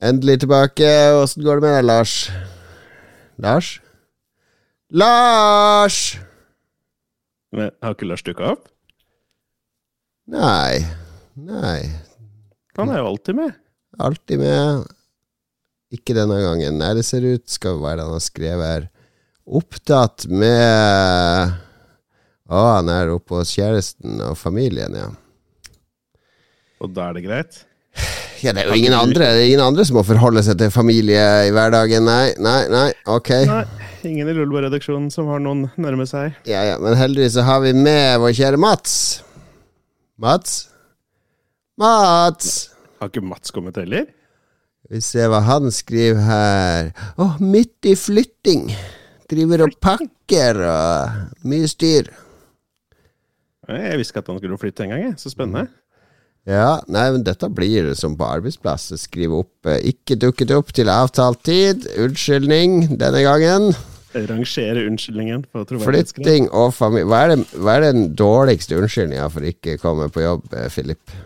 Endelig tilbake. Åssen går det med deg, Lars? Lars? Lars! Men har ikke Lars dukka opp? Nei. Nei. Han er jo alltid med. Alltid med. Ikke denne gangen. Nei, det ser ut Skal være han har skrevet her. Opptatt med Å, han er oppe hos kjæresten og familien, ja. Og da er det greit? Ja, det er jo ingen andre, det er ingen andre som må forholde seg til familie i hverdagen. Nei, nei, nei. Ok. Nei, ingen i Lulebo-redaksjonen som har noen nærme seg. Ja, ja, men heldigvis så har vi med vår kjære Mats. Mats? Mats! Har ikke Mats kommet heller? Vi ser hva han skriver her. Å, midt i flytting. Driver og pakker og mye styr. Jeg visste ikke at han skulle flytte engang. jeg. Så spennende. Ja, nei, men dette blir som på arbeidsplass. Skrive opp eh, 'ikke dukket opp til avtalt tid'. Unnskyldning denne gangen. Rangere unnskyldningen på. Flytting og familie hva er, det, hva er den dårligste unnskyldninga for ikke å komme på jobb, Filip? Philip?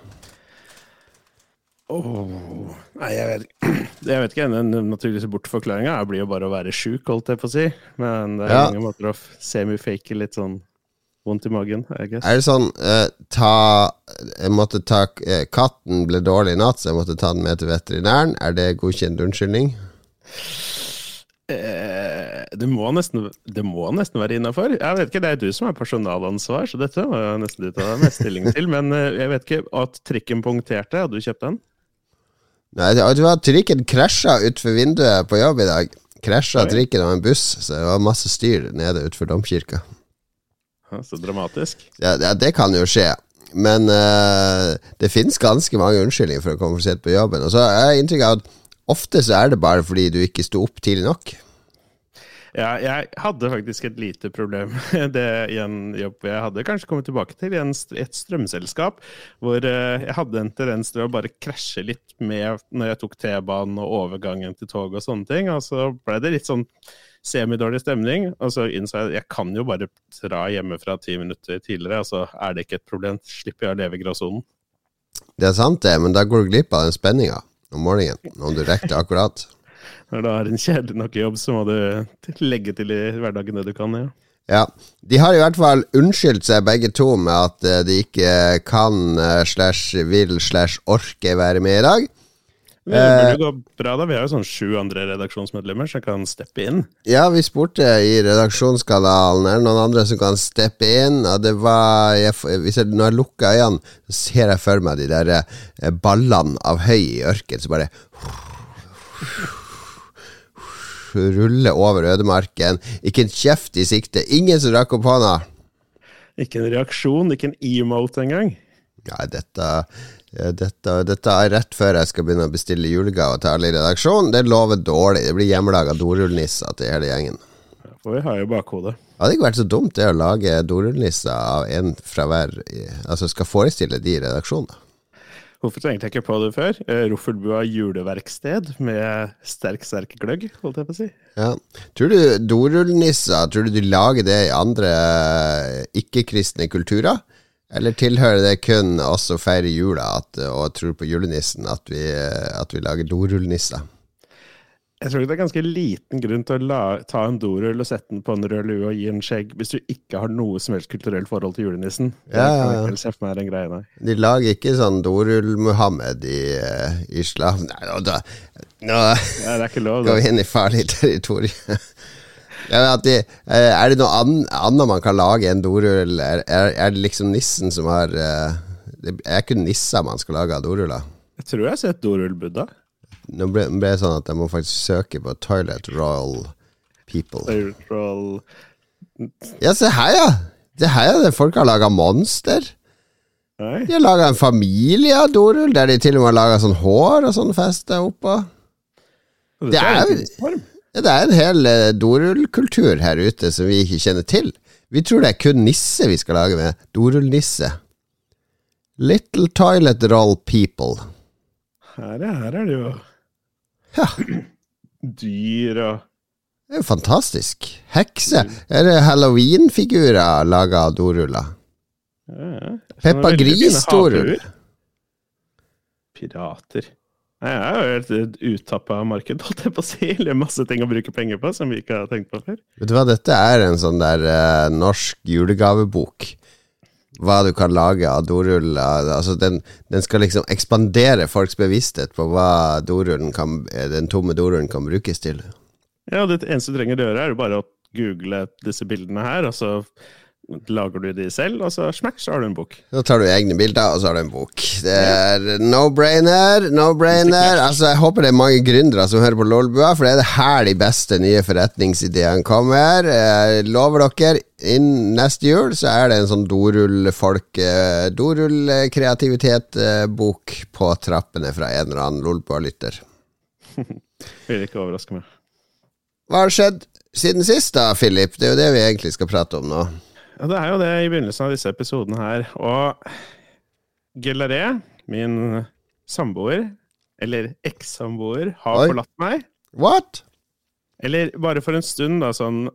Åh, Nei, jeg vet, jeg vet ikke. Den naturligvis bortforklaringa blir jo bare å være sjuk, holdt jeg på å si. Men det er Ja. mange måter å semi-fake litt sånn vondt i magen, I guess. Er det sånn eh, ta Jeg måtte ta eh, Katten ble dårlig i natt, så jeg måtte ta den med til veterinæren. Er det godkjent unnskyldning? Eh, det, må nesten, det må nesten være innafor. Jeg vet ikke, Det er du som har personalansvar, så dette må jeg nesten du ta med mest stilling til. Men eh, jeg vet ikke at trikken punkterte. Hadde du kjøpt den? Nei, du har trikken krasja utfor vinduet på jobb i dag. Krasja trikken av en buss, så det var masse styr nede utfor domkirka. Så dramatisk. Ja, ja, det kan jo skje. Men uh, det finnes ganske mange unnskyldninger for å komme for sent på jobben. Og så har jeg inntrykk av at ofte så er det bare fordi du ikke sto opp tidlig nok. Ja, jeg hadde faktisk et lite problem det i en jobb jeg hadde kanskje kommet tilbake til, i en, et strømselskap, hvor eh, jeg hadde en tendens til å bare krasje litt med når jeg tok T-banen og overgangen til tog og sånne ting. Og så ble det litt sånn semidårlig stemning, og så innså jeg jeg kan jo bare dra hjemmefra ti minutter tidligere, og så er det ikke et problem. Slipper jeg å leve i gråsonen. Det er sant, det, men da går du glipp av den spenninga om morgenen. Om du rekker det akkurat. Når du har en kjedelig nok jobb, så må du legge til i hverdagen det du kan. ja. Ja, De har i hvert fall unnskyldt seg begge to med at eh, de ikke kan eh, slash vil slash orke være med i dag. Men Det burde jo gå bra, da. Vi har jo sånn sju andre redaksjonsmedlemmer som kan steppe inn. Ja, vi spurte i redaksjonskanalen Er det noen andre som kan steppe inn. Og det var jeg, Hvis jeg, Når jeg lukker øynene, så ser jeg for meg de der eh, ballene av høy i ørken som bare ruller over ødemarken. Ikke en kjeft i sikte. Ingen som rakk opp hånda. Ikke en reaksjon, ikke en emote engang. Ja, dette, eh, dette, dette er rett før jeg skal begynne å bestille julegaver til alle i redaksjonen. Det lover dårlig. Det blir hjemmelaga dorullnisser til hele gjengen. For vi har jo bakhodet. Det hadde ikke vært så dumt det å lage dorullnisser av en fra hver Altså skal forestille de i redaksjonen. Hvorfor tenkte jeg ikke på det før? Eh, Roffelbua juleverksted med sterk, sterk gløgg, holdt jeg på å si. Ja. Tror du dorullnisser Tror du de lager det i andre eh, ikke-kristne kulturer? Eller tilhører det kun oss som feirer jula at, og tror på julenissen, at vi, at vi lager dorullnisser? Jeg tror det er ganske liten grunn til å la, ta en dorull og sette den på en rød lue og gi en skjegg, hvis du ikke har noe som helst kulturelt forhold til julenissen. Ja, ja, ja. De lager ikke sånn dorull-Muhammed i uh, islam. Nei, nå, da, nå ja, går vi inn i farlig territorium. Ja, de, eh, er det noe annet man kan lage enn dorull? Er, er, er det liksom nissen som har eh, Det er ikke nisser man skal lage av doruller? Jeg tror jeg har sett dorullbudda. Nå ble, det sånn at jeg må faktisk søke på Toilet Royal People. Dorull Ja, se her, ja! Det her er det folk har laga monster. Nei. De har laga en familie av dorull, der de til og med har laga sånn hår og sånn feste oppå. Og Det er jo- det er en hel eh, dorullkultur her ute som vi ikke kjenner til. Vi tror det er kun nisse vi skal lage med. Dorullnisse. Little Toilet Roll People. Her, er- her er det jo Ja, dyr og det er jo fantastisk. Hekse. Er det halloween-figurer laga av doruller? ja. Peppa Gris-dorull. Pirater. Jeg er jo et- et uttappa marked, holdt jeg på å si. Det er masse ting å bruke penger på som vi ikke har tenkt på før. Vet du hva, dette er en sånn der uh, norsk julegavebok. Hva du kan lage av dorull. Altså den, den skal liksom ekspandere folks bevissthet på hva kan, eh, den tomme dorullen kan brukes til. Ja, Det eneste du trenger å gjøre, er jo bare å google disse bildene her, og så lager du de selv, og så smack, så har du en bok. Så tar du egne bilder, og så har du en bok. Det er no-brainer, no-brainer. Altså, jeg håper det er mange gründere som hører på Lolbua, for det er det her de beste nye forretningsideene kommer. Jeg lover dere, innen neste jul så er det en sånn dorull-folk eh, Dorull-kreativitet-bok på trappene fra en eller annen Lolbua-lytter. Vil ikke overraske meg. Hva har skjedd siden sist, da, Philip? Det er jo det vi egentlig skal prate om nå. Ja, det er jo det i begynnelsen av disse episodene her. Og Gullaret, min samboer, eller ekssamboer, har Oi. forlatt meg. What? Eller bare for en stund, da, sånn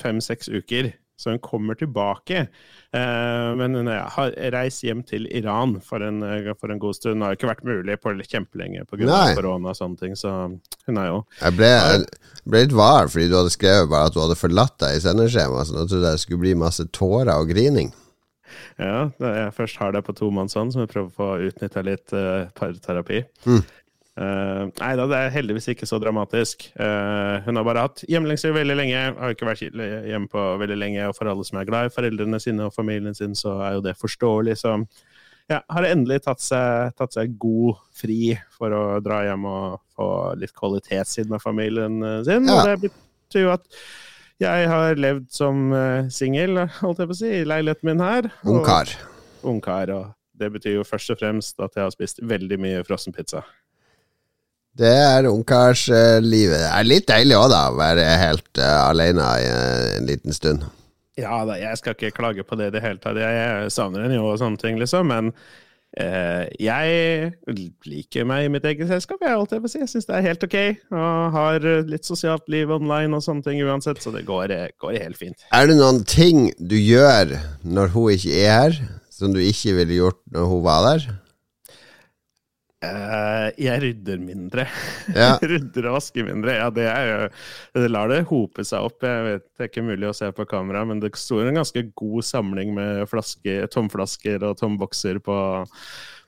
fem-seks uker. Så hun kommer tilbake. Eh, men hun eh, har reist hjem til Iran for en, eh, for en god stund. Det har ikke vært mulig på kjempelenge pga. Korona og sånne ting. Så hun er jo Jeg ble, jeg ble litt var fordi du hadde skrevet bare at du hadde forlatt deg i sendeskjemaet. Så nå trodde jeg det skulle bli masse tårer og grining. Ja, jeg først har det på tomannshånd, så vi prøver å få utnytta litt uh, parterapi. Mm. Eh, nei da, det er heldigvis ikke så dramatisk. Uh, hun har bare hatt hjemlengsel veldig lenge. Har ikke vært hjemme på veldig lenge. Og for alle som er glad i foreldrene sine og familien sin, så er jo det forståelig. Så ja, har endelig tatt seg, tatt seg god fri for å dra hjem og få litt kvalitetstid med familien eh, sin. Ja. Og det betyr jo at jeg har levd som uh, singel, holdt jeg på å si, i leiligheten min her. Ungkar. ungkar. Og det betyr jo først og fremst at jeg har spist veldig mye frossenpizza. Det er ungkarslivet. Det er litt deilig òg, da, å være helt uh, alene i eh, en liten stund. Ja da, jeg skal ikke klage på det i det hele tatt. Jeg, savner en jo og sånne ting, liksom. Men uh, jeg liker meg i mitt eget selskap, jeg, holdt jeg på å si. Jeg syns det er helt ok. Og har litt sosialt liv online og sånne ting uansett, så det går, går helt fint. Er det noen ting du gjør når hun ikke er her, som du ikke ville gjort når hun var der? Eh, jeg rydder mindre. Ja. rydder og vasker mindre. Ja, det er jo Det lar det hope seg opp. Jeg vet det er ikke mulig å se på kamera, men det sto en ganske god samling med flaske, tomflasker og tombokser på,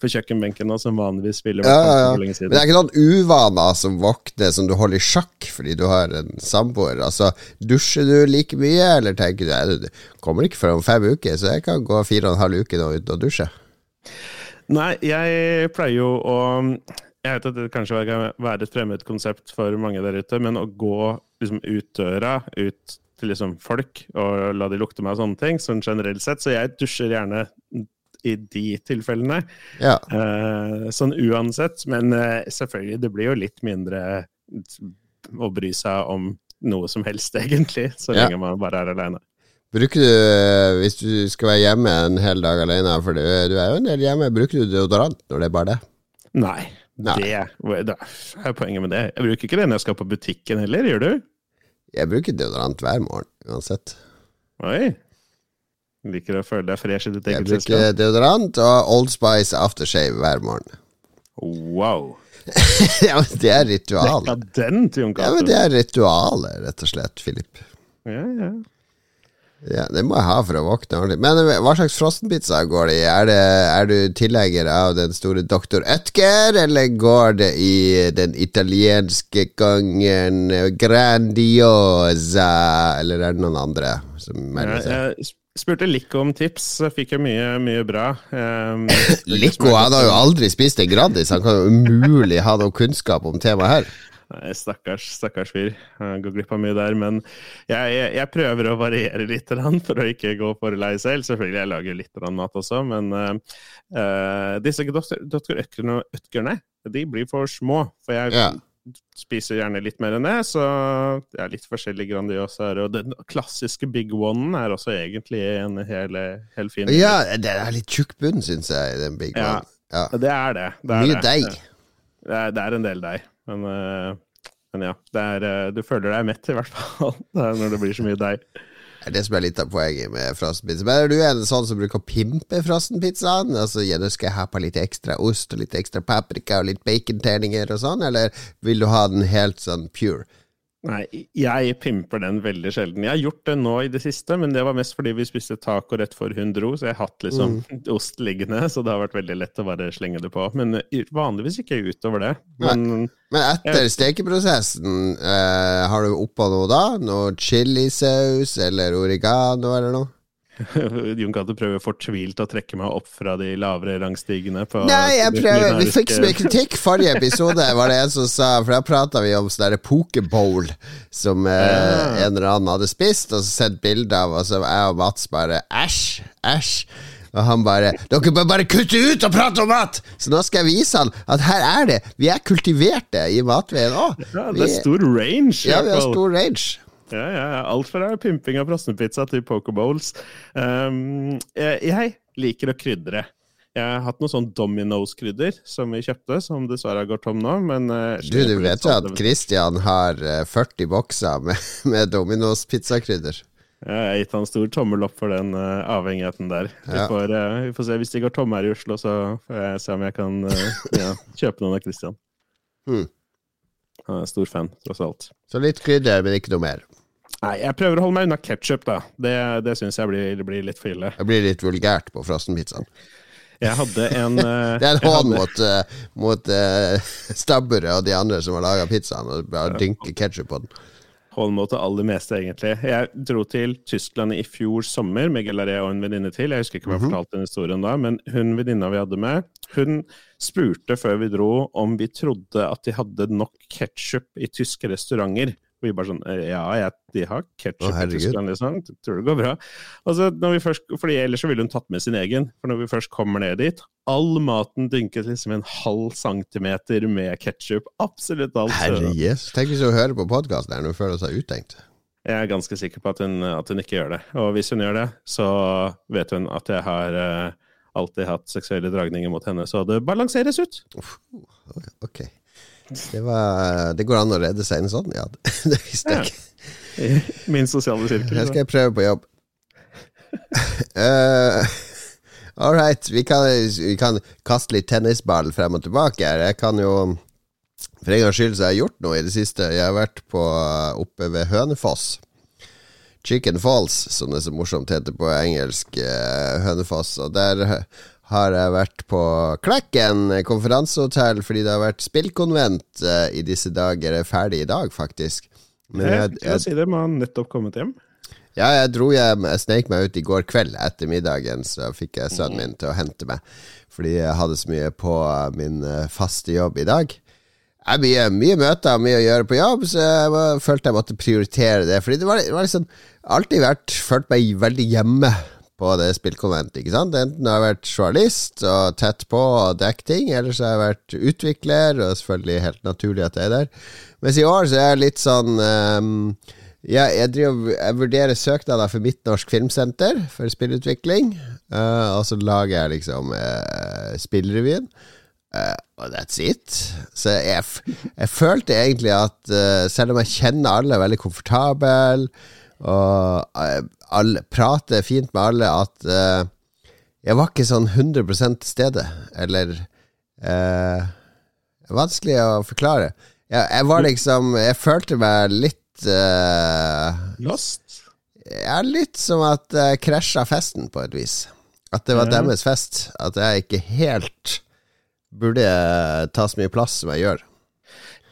på kjøkkenbenken nå, som vanligvis spiller Ja, ja, ja. Men det er ikke noen uvaner som våkner som du holder i sjakk fordi du har en samboer. Altså, Dusjer du like mye, eller tenker du at du kommer ikke før om fem uker, så jeg kan gå fire og en halv uke nå uten å dusje? Nei, jeg pleier jo å Jeg vet at det kanskje kan være et fremmed konsept for mange der ute, men å gå liksom ut døra, ut til liksom folk, og la de lukte meg og sånne ting, sånn generelt sett. Så jeg dusjer gjerne i de tilfellene. Ja. Eh, sånn uansett. Men eh, selvfølgelig, det blir jo litt mindre å bry seg om noe som helst, egentlig, så Ja. lenge man bare er aleine. Bruker du, eh, hvis du skal være hjemme en hel dag alene, for du, du er jo en del hjemme, bruker du deodorant når det er bare det? Nei. Nei. Det, det er poenget med det. Jeg bruker ikke det når jeg skal på butikken heller, gjør du? Jeg bruker deodorant hver morgen, uansett. Oi. Liker å føle deg fresh i ditt Jeg bruker selskap. deodorant og Old Spice aftershave hver morgen. Wow. ja, men det er ritual. Dekadent, Jon Ja, men det er ritualer, rett og slett, Philip. Ja, ja. Ja, Det må jeg ha for å våkne ordentlig. Men eh, hva slags frossenpizza går det i? Er, det, er du tilhenger av den store doktor Ødger, eller går det i den italienske gangen Grandiosa, eller er det noen andre som melder seg? Jeg, jeg spurte Lico om tips, så fikk jeg mye, mye bra. Um, Lico han har jo aldri spist en Grandis, han kan jo umulig ha noe kunnskap om temaet her. Nei, stakkars, stakkars fyr. Jeg går glipp av mye der. Men jeg, jeg, jeg prøver å variere litt for å ikke gå for lei selv. Selvfølgelig, jeg lager litt mat også, men eh, disse Dr. Ødgerne, de blir for små. For jeg Ja. spiser gjerne litt mer enn det, så det er litt forskjellig Grandiosa her. Og den klassiske Big One er også egentlig en hel, hel fin Ja, det er litt tjukk bunn, syns jeg, den Big Ja. One. Ja. Det er det. det er Mye det. deig. Det er, det er en del deig, men, eh, men ja. Er, eh, du føler deg mett, i hvert fall, når det blir så mye deig. Det er det som er litt av poenget med frossenpizza. Men er du en sånn som bruker å pimpe frossenpizzaen? Altså, ja, skal jeg ha på litt ekstra ost og litt ekstra paprika og litt baconterninger og sånn, eller vil du ha den helt sånn pure? Nei, jeg pimper den veldig sjelden. Jeg har gjort det nå i det siste, men det var mest fordi vi spiste taco rett før hun dro, så jeg har hatt liksom mm. ost liggende, så det har vært veldig lett å bare slenge det på. Men vanligvis ikke utover det. Men, men etter jeg, stekeprosessen, eh, har du oppå noe da? Noe chilisaus eller oregano eller noe? Jon Cato prøver fortvilt å trekke meg opp fra de lavere rangstigene. Nei, jeg prøver Vi fikk så mye kritikk forrige episode, var det en som sa, for da prata vi om sånn pokebowl som eh, ja. en eller annen hadde spist, og så sett bilde av, og så jeg og Mats bare æsj, æsj. Og han bare 'Dere bør bare kutte ut og prate om mat!' Så nå skal jeg vise han at her er det. Vi er kultiverte i matveien òg. Ja, det er stor range. Ja, vi har stor range. Ja, ja, Alt fra pimping av frossenpizza til pokerbowls. Um, jeg, jeg, liker å krydre. Jeg har hatt noe sånn Domino's-krydder som vi kjøpte, som dessverre gått tom nå. Men, uh, du, du vet jo at Christian har 40 eh, bokser med, med Domino's pizzakrydder. Jeg har gitt han stor tommel opp for den uh, avhengigheten der. Vi, får, uh, vi, får, se Hvis de går tomme her i Oslo, så får jeg se om jeg kan ja, kjøpe noen av Christian. Hmm. Han er stor fan, tross alt. Så litt krydder, men ikke noe mer? Nei, jeg prøver å holde meg unna ketsjup, da. Det, det syns jeg blir, blir, litt for ille. Det blir litt vulgært på frossenpizzaen. Jeg hadde en uh, Det er en hån mot, uh, mot uh, stabburet og de andre som har laga pizzaen, og bare ja. dynke ketsjup på den. Hån mot det aller meste, egentlig. Jeg dro til Tyskland i fjor sommer med Gelaria og en venninne til. Jeg husker ikke om jeg mm -hmm. fortalte den historien da, men hun venninna vi hadde med, hun spurte før vi dro om vi trodde at de hadde nok ketsjup i tyske restauranter. Og vi bare sånn Ja, jeg, de har ketsjup i Tyskland, liksom. Tror det går bra. Altså, når vi først, fordi Ellers så ville hun tatt med sin egen. For når vi først kommer ned dit All maten dynket liksom en halv centimeter med ketsjup. Absolutt alt. Herre yes. Tenk hvis hun hører på podkasten her nå før hun seg uttenkt. Jeg er ganske sikker på at hun, at hun, ikke gjør det. Og hvis hun gjør det, så vet hun at jeg har uh, alltid hatt seksuelle dragninger mot henne, så det balanseres ut. Uff, ok. Det, var, det, går an å redde seg en sånn, ja. Det visste jeg ikke. Ja. Min sosiale sirkel. Her skal jeg prøve på jobb. uh, all right, vi kan, vi kan, kaste litt tennisball frem og tilbake her. Jeg kan jo For en gangs skyld så har jeg gjort noe i det siste. Jeg har vært på oppe ved Hønefoss. Chicken Falls, som det så morsomt heter på engelsk. Uh, Hønefoss. Og der har jeg vært på Klekken konferansehotell fordi det har vært spillkonvent uh, i disse dager. Jeg er ferdig i dag, faktisk. Men jeg, jeg, jeg, si det, man har nettopp kommet hjem. Ja, jeg dro hjem. Jeg snek meg ut i går kveld etter middagen, så fikk jeg sønnen min til å hente meg. Fordi jeg hadde så mye på min eh, faste jobb i dag. Er mye, mye møter og mye å gjøre på jobb, så jeg var, følte jeg måtte prioritere det. Fordi det var, det var liksom alltid vært følt meg veldig hjemme på det spillkonventet. ikke sant? Enten har jeg vært journalist og tett på og dekket ting, eller så har jeg vært utvikler, og selvfølgelig helt naturlig at jeg er der. Mens i år så er jeg litt sånn um, jeg, jeg, driver, jeg, vurderer søknader for Midtnorsk Filmsenter for spillutvikling. Uh, og så lager jeg liksom uh, Spillrevyen. Uh, that's it. Så jeg, jeg følte egentlig at uh, selv om jeg kjenner alle, veldig komfortabel og alle, prater fint med alle, at uh, jeg var ikke sånn 100 til stede. Eller uh, Vanskelig å forklare. Jeg, jeg, var liksom Jeg følte meg litt uh, Lost? Ja, litt som at jeg krasja festen, på et vis. At det var ja. deres fest. At jeg ikke helt burde ta så mye plass som jeg gjør.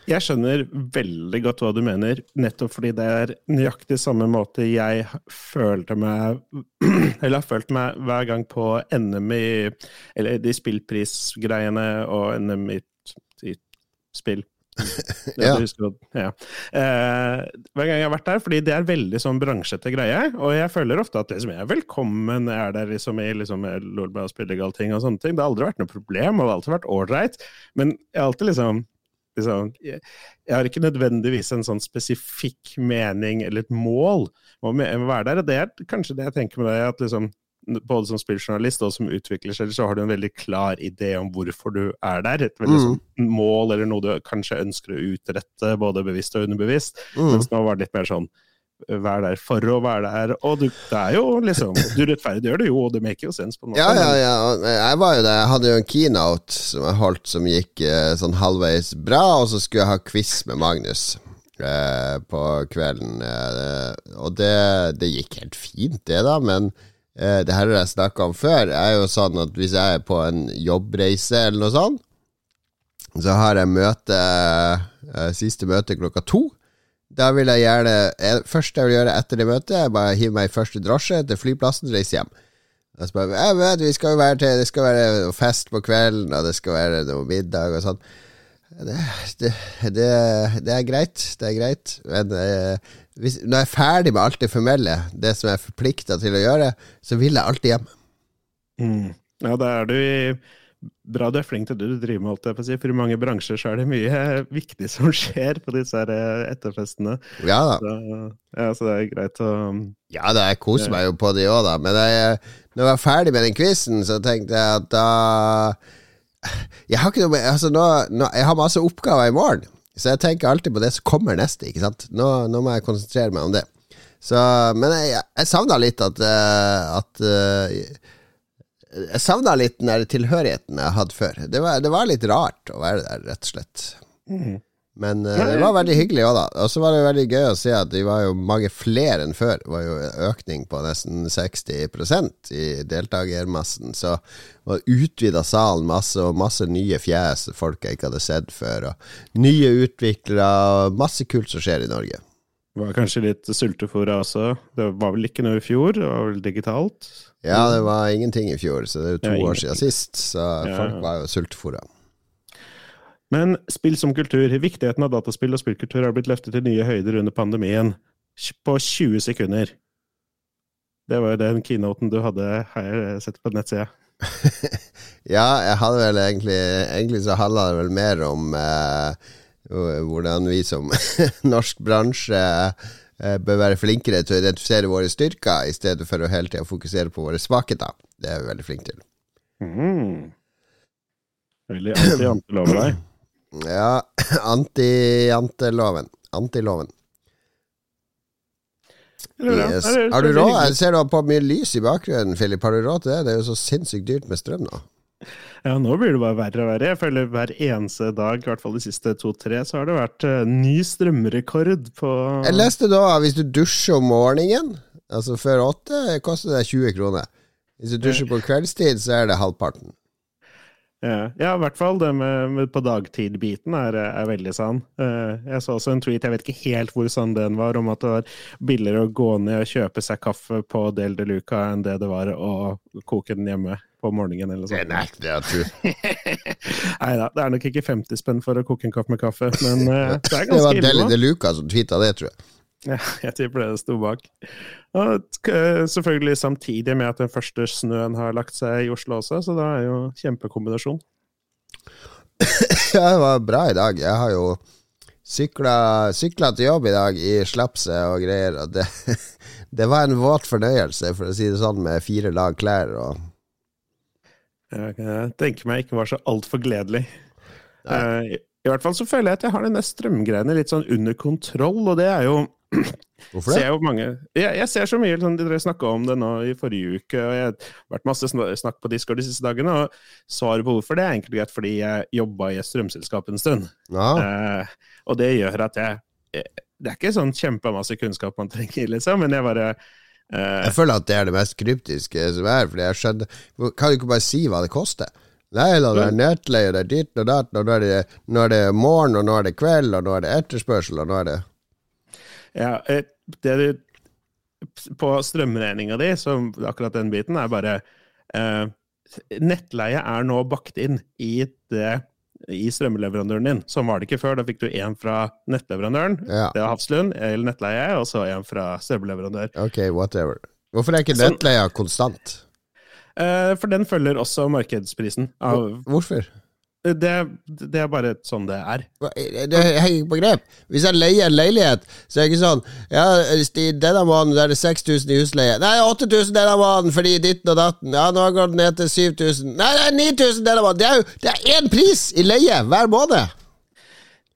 Jeg skjønner veldig godt hva du mener, nettopp fordi det er nøyaktig samme måte jeg følte meg Eller har følt meg hver gang på NM i Eller de spillprisgreiene og NM i, i spill. ja. Ja. Eh, hver gang jeg har vært der, fordi det er veldig sånn bransjete greie. Og jeg føler ofte at liksom, jeg er velkommen, jeg er der liksom, i liksom, Lolbua og spillegalting og sånne ting. Det har aldri vært noe problem, og det har alltid vært ålreit. Men jeg har alltid liksom liksom, jeg, har ikke nødvendigvis en sånn spesifikk mening eller et mål om å være der. og Det er kanskje det jeg tenker med deg, at liksom, både som spilljournalist og som utvikler seg, så har du en veldig klar idé om hvorfor du er der. Et veldig mm. sånn mål eller noe du kanskje ønsker å utrette, både bevisst og underbevisst. Mm. Mens nå var det litt mer sånn være der for å være der. Og du, det er jo liksom Du rettferdiggjør det jo, og det maker jo sense på en måte. Ja, ja, ja. Jeg var jo der. Jeg hadde jo en keynote som jeg holdt som gikk eh, sånn halvveis bra, og så skulle jeg ha quiz med Magnus eh, på kvelden. Eh, og det, det, gikk helt fint, det, da, men det her har jeg snakka om før. Er jo sånn at hvis jeg er på en jobbreise eller noe sånt, så har jeg møte Siste møte klokka to. Da vil jeg gjerne eh, Først jeg vil gjøre etter det møtet, er bare hive meg i første drosje til flyplassen og reise hjem. Jeg, bare, jeg vet, vi skal jo være til, Det skal være fest på kvelden, og det skal være noe middag og sånn. Det, det, det, det, er greit, det er greit. Men eh, hvis, når jeg er ferdig med alt det formelle, det som jeg er forplikta til å gjøre, så vil jeg alltid hjem. Mm. Ja, da er du i er flink til det du driver med, holdt jeg på å si. For i mange bransjer så er det mye viktig som skjer på disse her eh, etterfestene. Ja da. Så, ja, så det er greit å Ja da, jeg koser meg jo på de òg, da. Men jeg, når jeg var ferdig med den quizen, så tenkte jeg at da Jeg har ikke noe med Altså, nå, nå, jeg har masse oppgaver i morgen, så jeg tenker alltid på det som kommer neste, ikke sant. Nå, nå må jeg konsentrere meg om det. Så, men jeg, jeg savna litt at, uh, at uh, jeg savna litt den der tilhørigheten jeg hadde før. Det var, det var, litt rart å være der, rett og slett. Mm. Men uh, det var veldig hyggelig òg, da. Og så var det veldig gøy å se at de var jo mange flere enn før. Det var jo en økning på nesten 60% i deltakermassen. Så var utvida salen masse, og masse nye fjes folk jeg ikke hadde sett før. Og nye utviklere, og masse kult som skjer i Norge. Var kanskje litt sultefòra også. Det var vel ikke noe i fjor? Det var vel digitalt? Ja, det var ingenting i fjor, så det er jo to ja, år siden sist. Så ja, folk var jo sultefòra. Men spill som kultur. Viktigheten av dataspill og spillkultur har blitt løftet til nye høyder under pandemien. På 20 sekunder. Det var jo den keynoten du hadde, her, sett på nettsida. ja, jeg hadde vel egentlig Egentlig så handla det vel mer om eh, hvordan vi som norsk bransje Eh, bør være flinkere til å identifisere våre styrker, i stedet for å hele tida fokusere på våre svakheter. Det er vi veldig flinke til. Mm. Veldig anti-jantelov deg. Ja, anti-janteloven. Antiloven. Yes. Har du råd? Jeg ser du har på mye lys i bakgrunnen, Filip. Har du råd til det? Det er jo så sinnssykt dyrt med strøm nå. Ja, nå blir det bare verre og verre. Jeg føler hver eneste dag, i hvert fall de siste to-tre, så har det vært uh, ny strømrekord på Jeg leste da hvis du dusjer om morgenen, altså før åtte, koster det 20 kroner. Hvis du dusjer på kveldstid, så er det halvparten. Ja, ja, i hvert fall det med, med på dagtid-biten er, er, veldig sann. Uh, jeg så også en tweet, jeg vet ikke helt hvor sann den var, om at det var billigere å gå ned og kjøpe seg kaffe på Del de Luca enn det det var å koke den hjemme på morgenen eller sånt. Nei, det er true. Nei da, det er nok ikke 50 spenn for å koke en kaffe med kaffe, men uh, det er ganske ille. Det var Deli de Luca som tweeta det, tror jeg. Ja, jeg tipper det det sto bak. Og eh, selvfølgelig samtidig med at den første snøen har lagt seg i Oslo også, så det er jo kjempekombinasjon. Det var bra i dag. Jeg har jo sykla, sykla til jobb i dag i slapset og greier, og det, det, var en våt fornøyelse, for å si det sånn, med fire lag klær og Jeg tenker meg ikke var så altfor gledelig. Uh, I hvert fall så føler jeg at jeg har den strømgreiene litt sånn under kontroll, og det er jo Hvorfor det? Ser mange, jeg, jeg, ser så mye sånn, Dere snakka om det nå i forrige uke, og jeg har vært masse snakk på Discord de siste dagene. Og svaret på hvorfor det er enkelt og greit fordi jeg jobba i et strømselskap en stund. Ja. Uh, og det gjør at jeg eh, Det er ikke sånn kjempemasse kunnskap man trenger, liksom, men jeg bare Jeg føler at det er det mest kryptiske som er, fordi jeg skjønner Kan du ikke bare si hva det koster? Nei da, det er nettleie, det er ditt og datt, og nå er det, nå er det morgen, og nå er det kveld, og nå er det etterspørsel, og nå er det ja, det du På strømregninga di, som akkurat den biten, er bare eh, Nettleie er nå bakt inn i, det, i strømleverandøren din. Sånn var det ikke før. Da fikk du én fra nettleverandøren, ja. det var Hafslund, eller nettleie, og så en fra strømleverandør. Ok, whatever. Hvorfor er ikke nettleia konstant? Uh, for den følger også markedsprisen. Av, Hvorfor? Det, det, er bare sånn det er. Det henger ikke på grep. Hvis jeg leier en leilighet, så er det ikke sånn Ja, denne måneden er det 6000 i husleie. Nei, 8000 denne måneden fordi ditten og datten. Ja, nå går den ned til 7000. Nei, er 9000 denne måneden. Det er jo det er én pris i leie hver måned!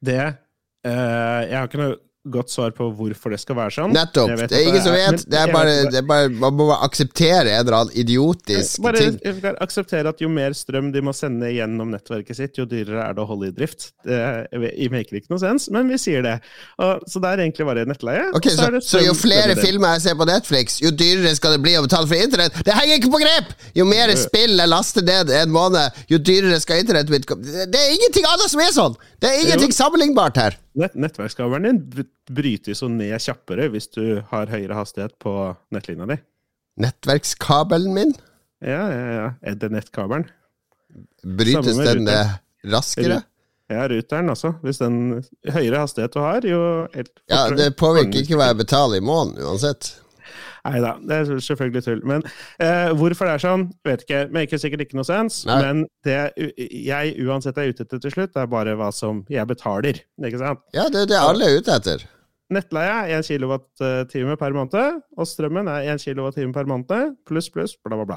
Det uh, Jeg har ikke noe godt svar på hvorfor det skal være sånn. Nettopp. Det er ingen som vet. Det er bare, det er bare Man må bare akseptere en eller annen idiotisk Bare ting. Bare akseptere at jo mer strøm de må sende gjennom nettverket sitt, jo dyrere er det å holde i drift. Det maker ikke noe sens, men vi sier det. Og, så det er egentlig bare nettleie. Okay, så, så, så jo flere filmer jeg ser på Netflix, jo dyrere skal det bli å betale for internett? Det henger ikke på grep! Jo mer spill jeg laster ned en måned, jo dyrere skal internettet mitt komme. Det det er ingenting annet som er sånn! Det er ingenting sammenlignbart her. Nett, nettverkskabelen din brytes jo ned kjappere hvis du har høyere hastighet på nettlinja di. Nettverkskabelen min, Ja, ja, ja. Ethernet-kabelen. brytes den raskere? Ja, ruteren også. Hvis den høyere hastighet du har, jo helt Ja, det påvirker ikke hva jeg betaler i måneden uansett. Nei da, det er selvfølgelig tull. Men eh, hvorfor det er sånn, vet ikke. Maker sikkert ikke noe sens. Nei. Men det jeg uansett er ute etter til slutt, det er bare hva som jeg betaler. Ikke sant? Ja, det er det alle er ute etter. Nettleie er 1 kWt per måned, og strømmen er 1 kWt per måned, pluss, pluss, bla, bla, bla.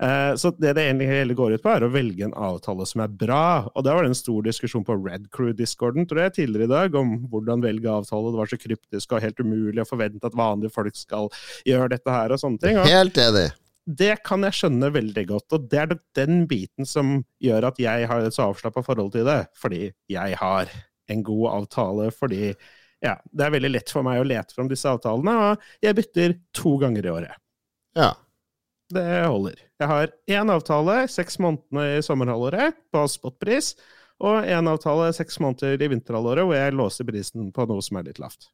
Eh, Så det det egentlig hele går ut på, er å velge en avtale som er bra. Og det var det en stor diskusjon på Red Crew-discorden tror jeg, tidligere i dag, om hvordan velge avtale. Det var så kryptisk og helt umulig å forvente at vanlige folk skal gjøre dette her og sånne ting. Og Helt enig. det kan jeg skjønne veldig godt, og det er den biten som gjør at jeg har et så avslappa forhold til det. Fordi jeg har en god avtale, fordi ja, det er veldig lett for meg å lete fram disse avtalene, og jeg bytter to ganger i året. Ja. Det holder. Jeg har én avtale seks måneder i sommerhalvåret på spotpris, og én avtale seks måneder i vinterhalvåret hvor jeg låser prisen på noe som er litt lavt.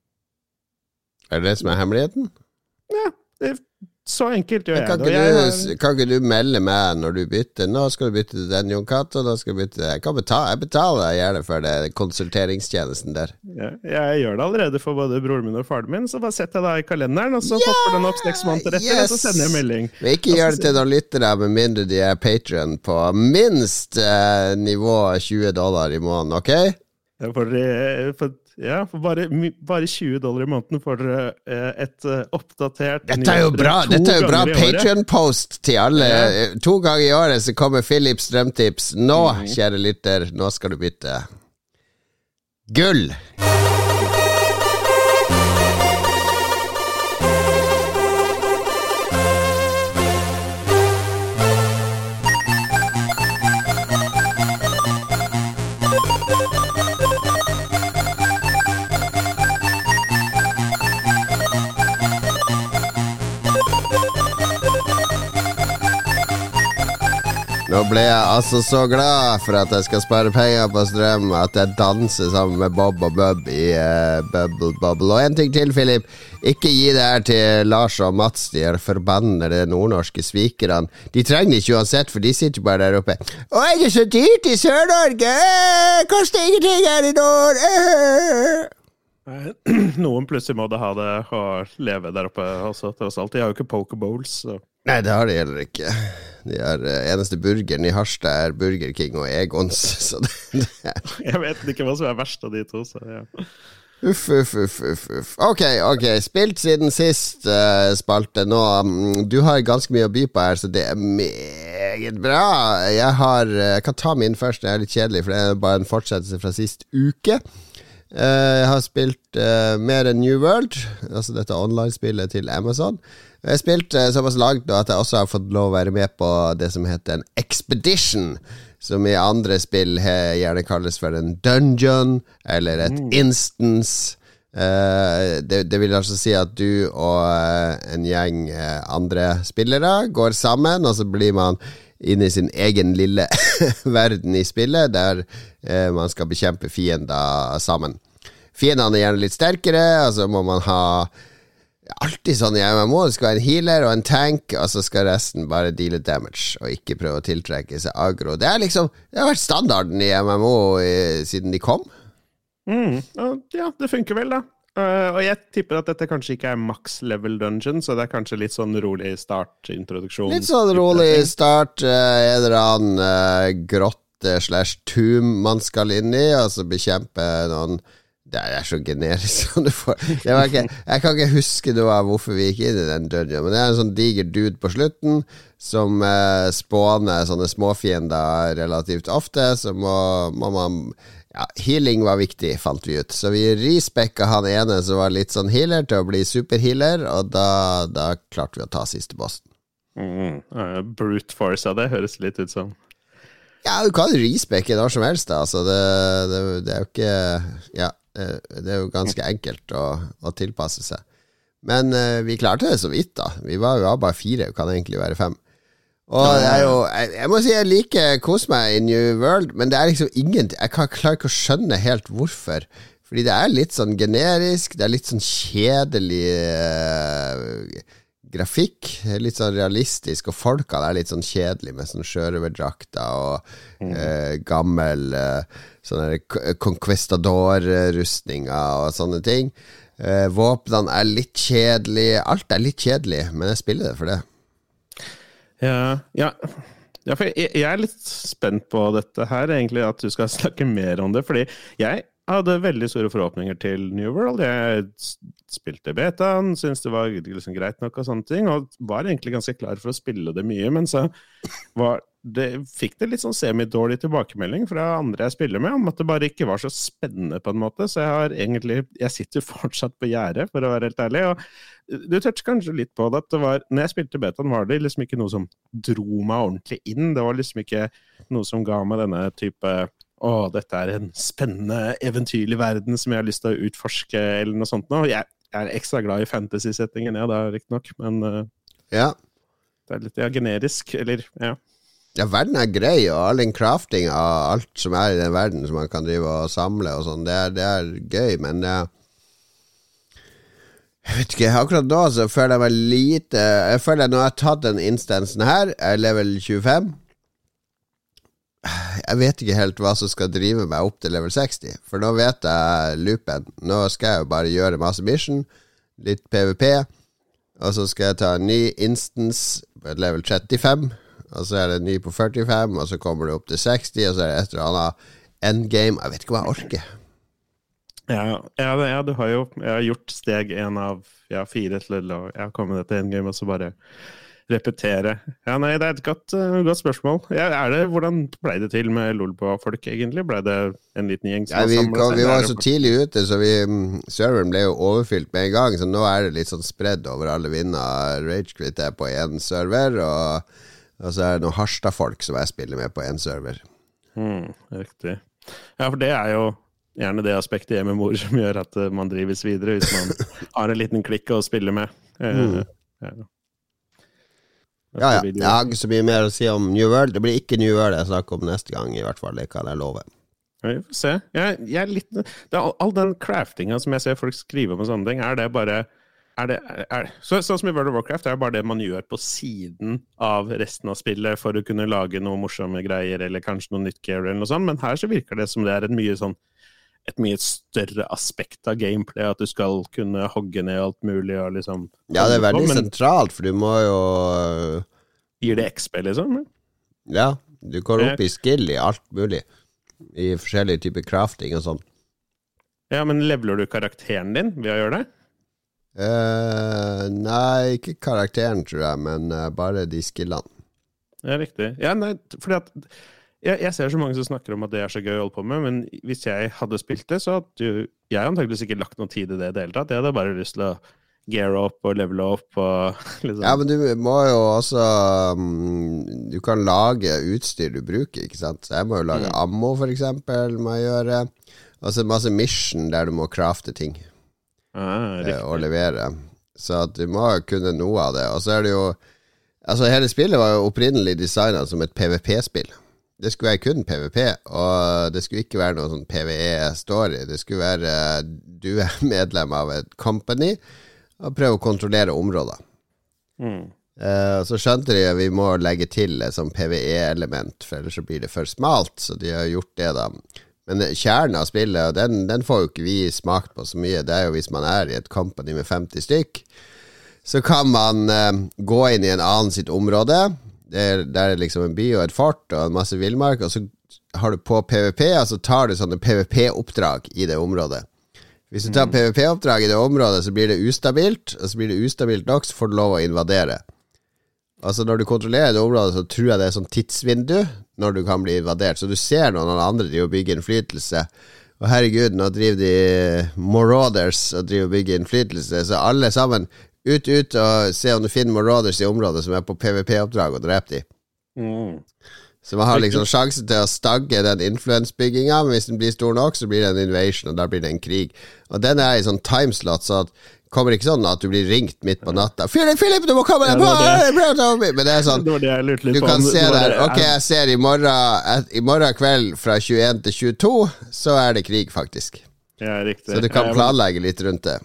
Er det det som er hemmeligheten? Ja, det, så enkelt gjør jeg det. jeg kan ikke du melde meg når du bytter? Nå skal du bytte til den Jon Cato, da skal du bytte Jeg kan betale, jeg betaler gjerne for det konsulteringstjenesten der. Ja, jeg gjør det allerede for både broren min og faren min, så bare setter jeg det i kalenderen, og så popper den opp seks måneder etter, og så sender jeg melding. Men ikke gjør det til noen lyttere med mindre de er Patrion på minst eh, nivå 20 dollar i måneden, ok? Ja, For, eh, for, ja, for bare, bare 20 dollar i måneden får dere eh, et eh, oppdatert Dette er jo bra Dette er jo bra. Patrion-post til alle. Ja. To ganger i året så kommer Philips strømtips. Nå, Mhm. kjære lytter, nå skal du bytte. Gull! Nå ble jeg altså så glad for at jeg skal spare penger på strøm at jeg danser sammen med Bob og Bub i uh, Bubble Bubble. Og en ting til, Philip. Ikke gi det her til Lars og Mats, de er forbannede nordnorske svikerne. De trenger det ikke uansett, for de sitter bare der oppe. Å, er det så dyrt i Sør-Norge? Eh, Koster ingenting her i nord! Eh. Noen plutselig må det ha det og leve der oppe også, tross alt. De har jo ikke pokerbowls. Så. Nei, det har de heller ikke. De er, eh, eneste burgeren i Harstad er Burger King og Egons, så det, det er Jeg vet ikke hva som er verst av de to. Så, ja. Uff, uff, uff, uff, uff. Ok, ok. Spilt siden sist uh, spalte nå. Mm, Du har ganske mye å by på her, så det er meget bra. Jeg har uh, kan ta min først, det er litt kjedelig, for det er bare en fortsettelse fra sist uke. Uh, jeg har spilt mer enn New World, altså dette online-spillet til Amazon. Jeg har spilt såpass langt nå at jeg også har fått lov å være med på det som heter en expedition. Som i andre spill gjerne kalles for en dungeon eller et instance. Eh, det, det vil altså si at du og eh, en gjeng eh, andre spillere går sammen, og så blir man inne i sin egen lille verden i spillet, der man skal bekjempe fiender sammen. Fiendene er gjerne litt sterkere, og så må man ha Alltid sånn i MMO. Det skal være en healer og en tank, og så skal resten bare deale damage, og ikke prøve å tiltrekke seg agro. Det, er liksom, det har vært standarden i MMO i, siden de kom. Mm, ja, det funker vel, da. Uh, og jeg tipper at dette kanskje ikke er max level dungeon, så det er kanskje litt sånn rolig start, introduksjon. Litt sånn rolig start. uh, En eller annen uh, grotte slash tomb man skal inn i, og så bekjempe noen Det er så generisk som du får ikke, Jeg kan ikke huske noe av hvorfor vi gikk inn i den dungeon, men det er en sånn diger dude på slutten som eh, spåner sånne småfiender relativt ofte. Så må, må man Ja, healing var viktig, fant vi ut. Så vi respekka han ene som var litt sånn healer, til å bli superhealer, og da, da klarte vi å ta siste bossen. Mm. Uh, brute force av det høres litt ut som. Ja, du kan respekke når som helst. Altså, det, det, det, er jo ikke Ja, det er jo ganske enkelt å, å tilpasse seg. Men uh, vi klarte det så vidt, da. Vi var jo bare fire, kan egentlig være fem. Og det er jo Jeg, jeg må si jeg liker kos meg i New World, men det er liksom ingenting Jeg kan, klarer ikke å skjønne helt hvorfor. Fordi det er litt sånn generisk, det er litt sånn kjedelig uh, grafikk. Litt sånn realistisk, og folkene er litt sånn kjedelige med sånn sjørøverdrakter og mm. uh, gammel uh, sånne conquistador-rustninger og sånne ting. Eh, våpnene er litt kjedelige. Alt er litt kjedelig, men jeg spiller det for det. Ja, ja. ja for jeg, jeg, er litt spent på dette her, egentlig, at du skal snakke mer om det. Fordi jeg hadde veldig store forhåpninger til New World. Jeg spilte betaen, syntes det var liksom greit nok og sånne ting, og var egentlig ganske klar for å spille det mye. Men så var det, fikk det litt sånn semidårlig tilbakemelding fra andre jeg spiller med, om at det bare ikke var så spennende, på en måte. Så jeg har egentlig Jeg sitter fortsatt på gjerdet, for å være helt ærlig. og du toucher kanskje litt på det. at det var, når jeg spilte betaen, var det liksom ikke noe som dro meg ordentlig inn. Det var liksom ikke noe som ga meg denne type å, dette er en spennende, eventyrlig verden som jeg har lyst til å utforske, eller noe sånt noe. Jeg, jeg er ekstra glad i fantasy-settingen, ja, da, riktignok, men uh, ja. det er litt ja, generisk, eller ja. Ja, verden er grei, og all den crafting av alt som er i den verden som man kan drive og samle og sånn, det, det, er gøy, men uh, jeg vet ikke, akkurat nå så føler jeg meg lite Jeg føler at når jeg har tatt den instansen her, jeg er level 25 Jeg vet ikke helt hva som skal drive meg opp til level 60, for nå vet jeg loopen. Nå skal jeg jo bare gjøre masse mission, litt PVP, og så skal jeg ta en ny instance på level 35, og så er det en ny på 45, og så kommer det opp til 60, og så er det et eller annet endgame. Jeg vet ikke hva jeg orker. Ja, ja, ja, du har jo jeg har gjort steg én av ja, fire til Jeg har kommet til endgame, og så bare repetere. Ja, nei, det er et godt, uh, godt spørsmål. Ja, er det, hvordan ble det til med Lolbua-folk, egentlig? Ble det en liten gjeng som ja, vi, kom, vi var så tidlig ute, så vi, mm, serveren ble jo overfylt med en gang. Så nå er det litt sånn spredd over alle vinder. Ragequit er på én server, og, og, så er det noen Harstad-folk som jeg spiller med på én server. Mm, riktig. Ja, for det er jo gjerne det aspektet i MMO som gjør at eh, man drives videre, hvis man har en liten klikk å spille med. Eh, mm. Ja. Ja, ja. Jeg har ikke så mye mer å si om New World. Det blir ikke New World jeg snakker om neste gang, i hvert fall. Det kan jeg love. Vi får se. Jeg, jeg litt, det all den craftinga som jeg ser folk skrive om og sånne ting, er det bare er det, er, så, sånn som i World of Warcraft, det er bare det man gjør på siden av resten av spillet for å kunne lage noe morsomme greier, eller kanskje noe nytt gear, eller noe sånt, men her så virker det som det er et mye sånn et mye større aspekt av gameplay, at du skal kunne hogge ned alt mulig og liksom Ja, det er veldig men, sentralt, for du må jo Gir det XP, liksom? Ja, du går opp i skill i alt mulig. I forskjellige typer crafting og sånn. Ja, men leveler du karakteren din ved å gjøre det? Uh, nei, ikke karakteren, tror jeg, men uh, bare de skillene. Ja, riktig. Ja, nei, fordi at jeg, jeg, ser så mange som snakker om at det er så gøy å holde på med, men hvis jeg hadde spilt det, så hadde jeg antakeligvis ikke lagt noe tid i det i det hele tatt. Jeg hadde bare lyst til å gear opp og levele opp og liksom Ja, men du må jo også um, Du kan lage utstyr du bruker, ikke sant. Så jeg må jo lage mm. ammo, for eksempel, må jeg gjøre. Altså masse mission der du må crafte ting ah, eh, og levere. Så at du må kunne noe av det. Og så er det jo Altså, hele spillet var jo opprinnelig designa som et PVP-spill. Det skulle være kun PVP, og det skulle ikke være noe sånn PVE-story. Det skulle være du er medlem av et company og prøver å kontrollere områder. Mm. Uh, så skjønte de at vi må legge til et sånn PVE-element, for ellers så blir det for smalt. Så de har gjort det, da. Men kjernen av spillet, den, den får jo ikke vi smakt på så mye. Det er jo hvis man er i et company med 50 stykk, så kan man uh, gå inn i en annen sitt område det er, der er liksom en by og et fort og en masse villmark, og så har du på PVP, og så tar du sånne PVP-oppdrag i det området. Hvis du tar mm. PVP-oppdrag i det området, så blir det ustabilt, og så blir det ustabilt nok, så får du lov å invadere. Altså Når du kontrollerer det området, så tror jeg det er sånn tidsvindu. når du kan bli invadert. Så du ser noen andre driver og bygger innflytelse. Og herregud, nå driver de Marauders og driver og bygger innflytelse, så alle sammen ut, ut og se om du finner Marauders i området som er på PVP-oppdrag, og drep de. Mm. Så man har liksom sjansen til å stagge den influensbygginga, men hvis den blir stor nok, så blir det en invasion, og da blir det en krig. Og den er i sånn timeslot, så det kommer ikke sånn at du blir ringt midt på natta. 'Philip, Philip, du må komme Ja, det det! Men det er sånn du kan se der Ok, jeg ser i morgen I morgen kveld fra 21 til 22 Så er det krig faktisk Ja. Så du kan planlegge litt rundt det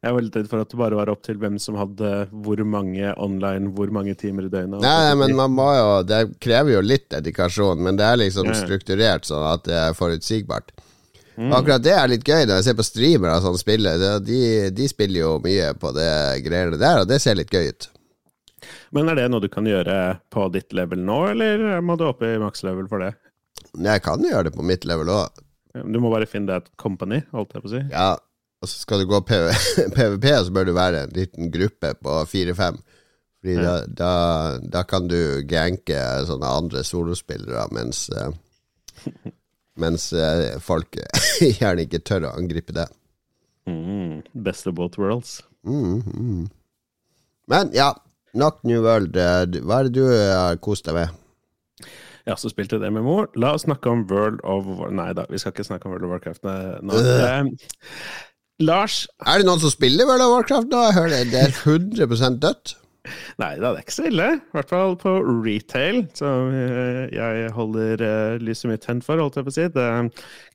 Jeg var litt redd for at det bare var opp til hvem som hadde hvor mange online, hvor mange timer i døgnet. Nei, nei, men man må jo Det krever jo litt dedikasjon Men det er liksom Ja, strukturert Sånn at det er forutsigbart Mm. Akkurat det er litt gøy Når jeg ser på streamere Som spiller de, de spiller jo mye på det greiene der Og det ser litt gøy ut Men er det noe du kan gjøre på ditt level nå, eller må du opp i maks level for det? Jeg kan gjøre det på mitt level også Du må bare finne deg et company, holdt jeg på å si. Ja, og så skal du gå PV PVP, så bør du være en liten gruppe på fire-fem. Fordi da, da, da kan du ganke sånne andre solospillere, mens eh, Mens eh, folk gjerne ikke tør å angripe det. Mm, best of both worlds. Mm. Men ja, nok New World. eh, Hva er det du har kost deg med? Jeg har også spilt et MMO. La oss snakke om World of War... Nei da, vi skal ikke snakke om World of Warcraft nå. Øh. Lars Er det noen som spiller World of Warcraft nå? Jeg hører det, er 100 dødt. Nei det er ikke så ille. I hvert fall på retail, som eh, jeg holder eh, lyset mitt tent for, holdt jeg på å si. Det,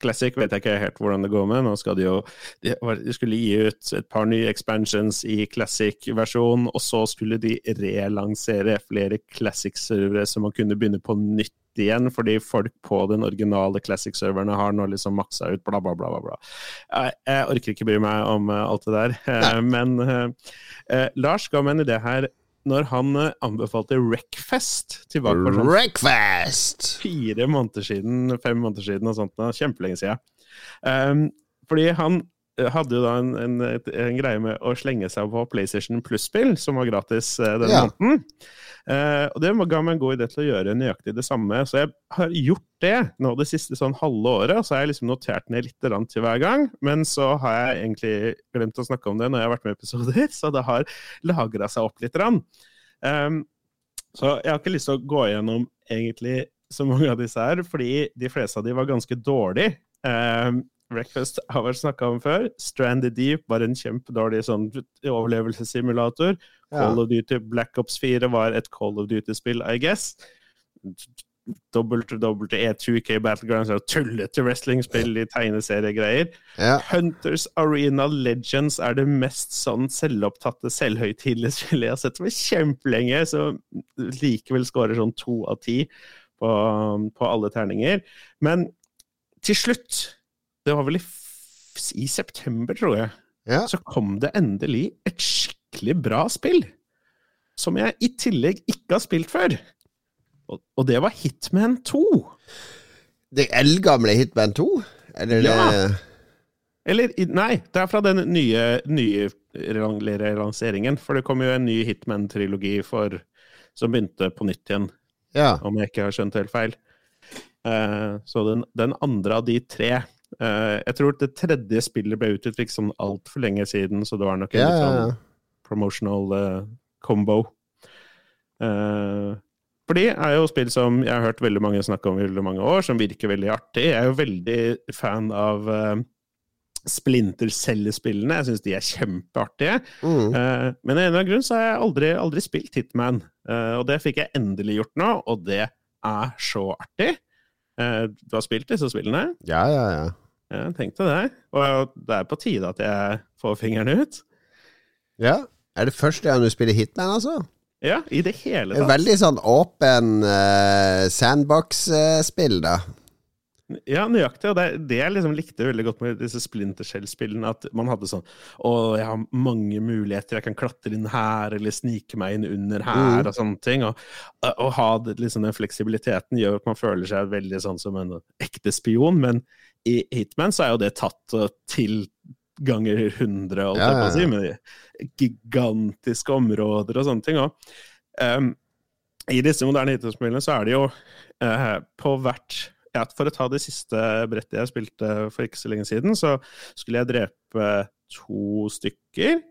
Classic vet jeg ikke helt hvordan det går med. Nå skal de jo De, de skulle gi ut et par nye expansions i Classic-versjon, og så skulle de relansere flere Classic-servere, så man kunne begynne på nytt igjen, fordi folk på den originale Classic-serverne har nå liksom maksa ut, bla, bla, bla. bla. Jeg, jeg orker ikke bry meg om eh, alt det der, eh, men eh, eh, Lars ga meg en idé her når han anbefalte Wreckfest tilbake for sånn Wreckfest! fire måneder siden, fem måneder siden og sånt, kjempelenge siden. Um, fordi han hadde jo da en, en, en greie med å slenge seg på PlayStation Plus-spill, som var gratis denne Ja. måneden. Eh, og det ga meg en god idé til å gjøre nøyaktig det samme. Så jeg har gjort det nå det siste sånn halve året. Så har jeg liksom notert ned litt til hver gang. Men så har jeg egentlig glemt å snakke om det når jeg har vært med i episoder, så det har lagra seg opp litt. Um, så jeg har ikke lyst til å gå gjennom egentlig så mange av disse her, fordi de fleste av de var ganske dårlige. Um, Breakfast har vært snakka om før. Stranded Deep var en kjempedårlig sånn overlevelsessimulator. Call of Duty Black Ops 4 var et Call of Duty-spill, I guess. WWE2K Battlegrounds er tullete wrestlingspill i tegneseriegreier. Ja. Hunters Arena Legends er det mest sånn selvopptatte, selvhøytidelige spillet jeg har sett på kjempelenge, så likevel scorer sånn to av ti på, på alle terninger. Men til slutt, det var vel i, i september, tror jeg, ja. så kom det endelig et skikkelig bra spill. Som jeg i tillegg ikke har spilt før. Og, og det var Hitman 2. Det eldgamle Hitman 2? Eller Ja. det Eller, nei, det er fra den nye, nye relanseringen. For det kom jo en ny Hitman-trilogi for som begynte på nytt igjen, Ja. om jeg ikke har skjønt helt feil. Uh, så den, den andre av de tre uh, Jeg tror det tredje spillet ble utgitt ikke sånn altfor lenge siden, så det var nok en Ja, litt sånn. Promotional eh, combo. Eh, for de er jo spill som jeg har hørt veldig mange snakke om i veldig mange år, som virker veldig artig. Jeg er jo veldig fan av uh, Splinter Cell-spillene. Jeg syns de er kjempeartige. Mm. Uh, men av en eller annen grunn så har jeg aldri, aldri spilt Hitman. Uh, og det fikk jeg endelig gjort nå, og det er så artig. Du har spilt disse spillene? ja, ja, ja. Jeg tenkte det. Og det er på tide at jeg får fingeren ut. Ja. Er det første gang du spiller Hitman, altså? Ja, i det hele tatt. veldig sånn åpen uh, sandbox-spill, da. Ja, nøyaktig. Og det, det jeg liksom likte veldig godt med disse Splinter Shell-spillene, at man hadde sånn Å, jeg har mange muligheter. Jeg kan klatre inn her, eller snike meg inn under her, Mm. og sånne ting. Og å ha det, liksom, den fleksibiliteten gjør at man føler seg veldig sånn som en ekte spion. Men i Hitman så er jo det tatt uh, til ganger 100, alt Ja, ja, si, med gigantiske områder og sånne ting. Um, i disse moderne hitspillene så er det jo uh, på hvert ja, For å ta det siste brettet jeg spilte for ikke så lenge siden, så skulle jeg drepe to stykker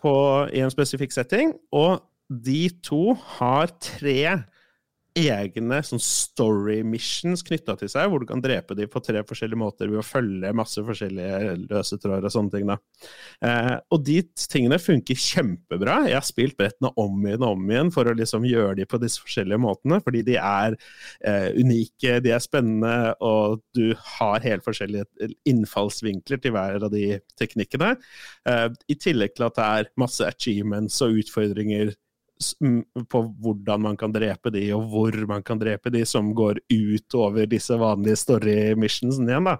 på, i en spesifikk setting, og de to har tre egne sånn story missions knytta til seg, hvor du kan drepe dem på tre forskjellige måter ved å følge masse forskjellige løse tråder og sånne ting. Eh, og de tingene funker kjempebra. Jeg har spilt brettene om igjen og om igjen for å liksom gjøre de på disse forskjellige måtene, fordi de er eh, unike, de er spennende, og du har helt forskjellige innfallsvinkler til hver av de teknikkene. Eh, I tillegg til at det er masse achievements og utfordringer på hvordan man kan drepe de, og hvor man kan drepe de, som går utover disse vanlige story missionsene igjen. da.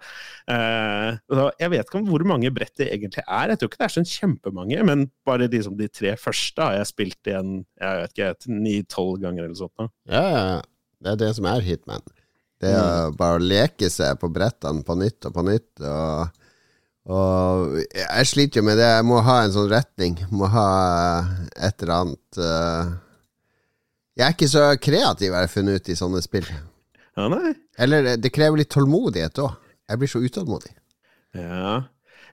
Eh, jeg vet ikke om hvor mange brett det egentlig er. Jeg tror ikke det er sånn kjempemange, men bare de, som de tre første har jeg spilt igjen jeg vet ikke, ni-tolv ganger eller sånt. da. Ja. Det er det som er Hitman. Det er bare å leke seg på brettene på nytt og på nytt. Og, og jeg sliter jo med det. Jeg må ha en sånn retning. Må ha et eller annet eh. Jeg er ikke så kreativ, har jeg funnet ut, i sånne spill. Ja, nei. Eller det- det krever litt tålmodighet òg. Jeg blir så utålmodig. Ja,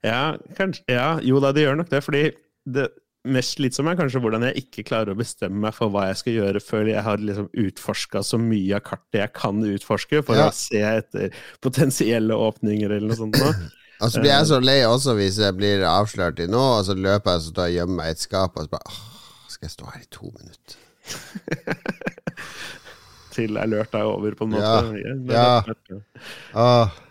ja, kanskje, ja, jo da, det gjør nok det. Fordi det mest slitsomme er kanskje hvordan jeg ikke klarer å bestemme meg for hva jeg skal gjøre før jeg har liksom utforska så mye av kartet jeg kan utforske, for Ja. å se etter potensielle åpninger eller noe sånt. nå. Og så blir jeg så lei også hvis jeg blir avslørt i nå, og så løper jeg så tar jeg gjemmer meg i et skap, og så bare åh, Skal jeg stå her i to minutter? Til jeg alert deg over, på en måte. Ja, ja. ja.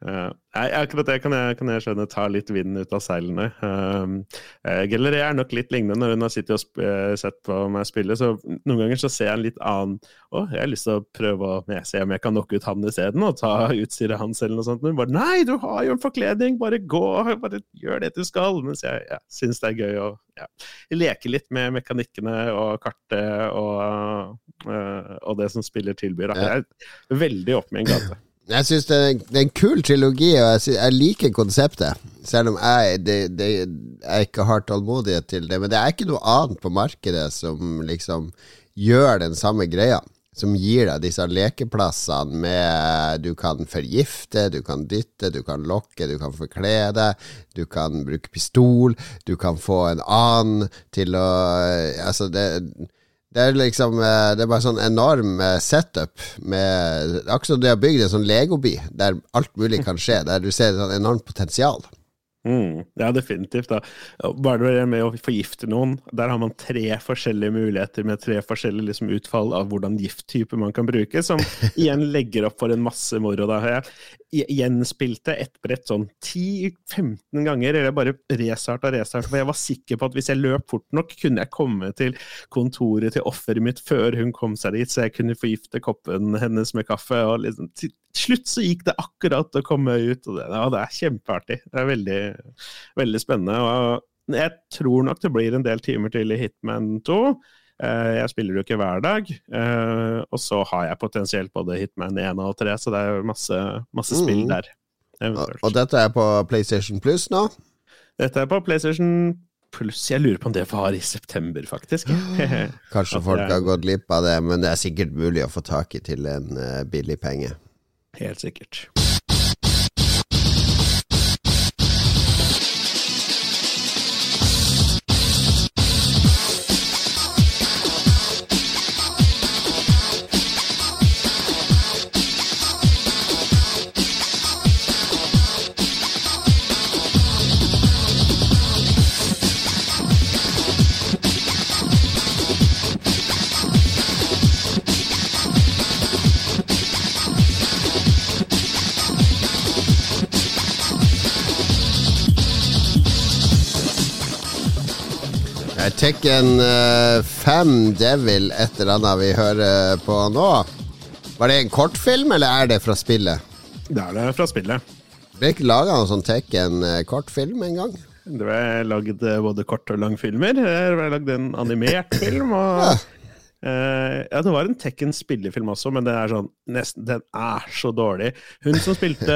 Ja. Nei, akkurat det kan jeg, kan jeg skjønne tar litt vind ut av seilene. Uh, Gelleré er nok litt lignende når hun har sittet og eh, sett på meg spille. Så noen ganger så ser jeg en litt annen Å, jeg har lyst til å prøve å jeg se om jeg kan knocke ut han isteden, og ta utstyret hans eller noe sånt. Men hun bare Nei, du har jo en forkledning! Bare gå! Bare gjør det du skal! Mens jeg ja, syns det er gøy å ja, leke litt med mekanikkene og kartet og, uh, og det som spiller tilbyr. da. Jeg er veldig oppe med en gate. Jeg syns det, det er en kul trilogi, og jeg, synes, jeg liker konseptet. Selv om jeg, det, det, jeg ikke har tålmodighet til det. Men det er ikke noe annet på markedet som liksom gjør den samme greia. Som gir deg disse lekeplassene med Du kan forgifte, du kan dytte, du kan lokke, du kan forkle deg, du kan bruke pistol, du kan få en annen til å Altså, det det er liksom eh, Det er bare sånn enorm eh, setup med Akkurat som de har bygd en sånn legoby der alt mulig kan skje, der du ser et sånn enormt potensial. Mm, ja, definitivt. da. Bare det med å forgifte noen, der har man tre forskjellige muligheter med tre forskjellige liksom, utfall av hvordan gifttyper man kan bruke, som igjen legger opp for en masse moro. da. Jeg gjenspilte ett brett sånn 10-15 ganger, eller bare restarta og restarta, for jeg var sikker på at hvis jeg løp fort nok, kunne jeg komme til kontoret til offeret mitt før hun kom seg dit, så jeg kunne forgifte koppen hennes med kaffe. og liksom, til slutt så gikk det akkurat å komme ut, og det, ja, det er kjempeartig. Det er veldig, veldig spennende. og Jeg tror nok det blir en del timer til i Hitman 2. Eh, Jeg spiller jo ikke hver dag. eh, Og så har jeg potensielt både Hitman 1 og 3, så det er masse, masse spill Mm. der. Eventuelt. og dette er på PlayStation Plus nå. Dette er på PlayStation Pluss. Jeg lurer på om det var i september, faktisk. Kanskje folk har gått glipp av det, men det er sikkert mulig å få tak i til en eh, billig penge. Helt sikkert. Tekken eh, 5 Devil, et eller annet vi hører på nå. Var det en kortfilm, eller er det fra spillet? Det er det fra spillet. Ble ikke laga noen sånn Tekken-kortfilm en gang? Det ble lagd eh, både kort- og langfilmer. Det ble lagd en animert film. Og, Ja. Uh, ja, det var en Tekken spillefilm også, men den er sånn nesten, den er så dårlig. Hun som spilte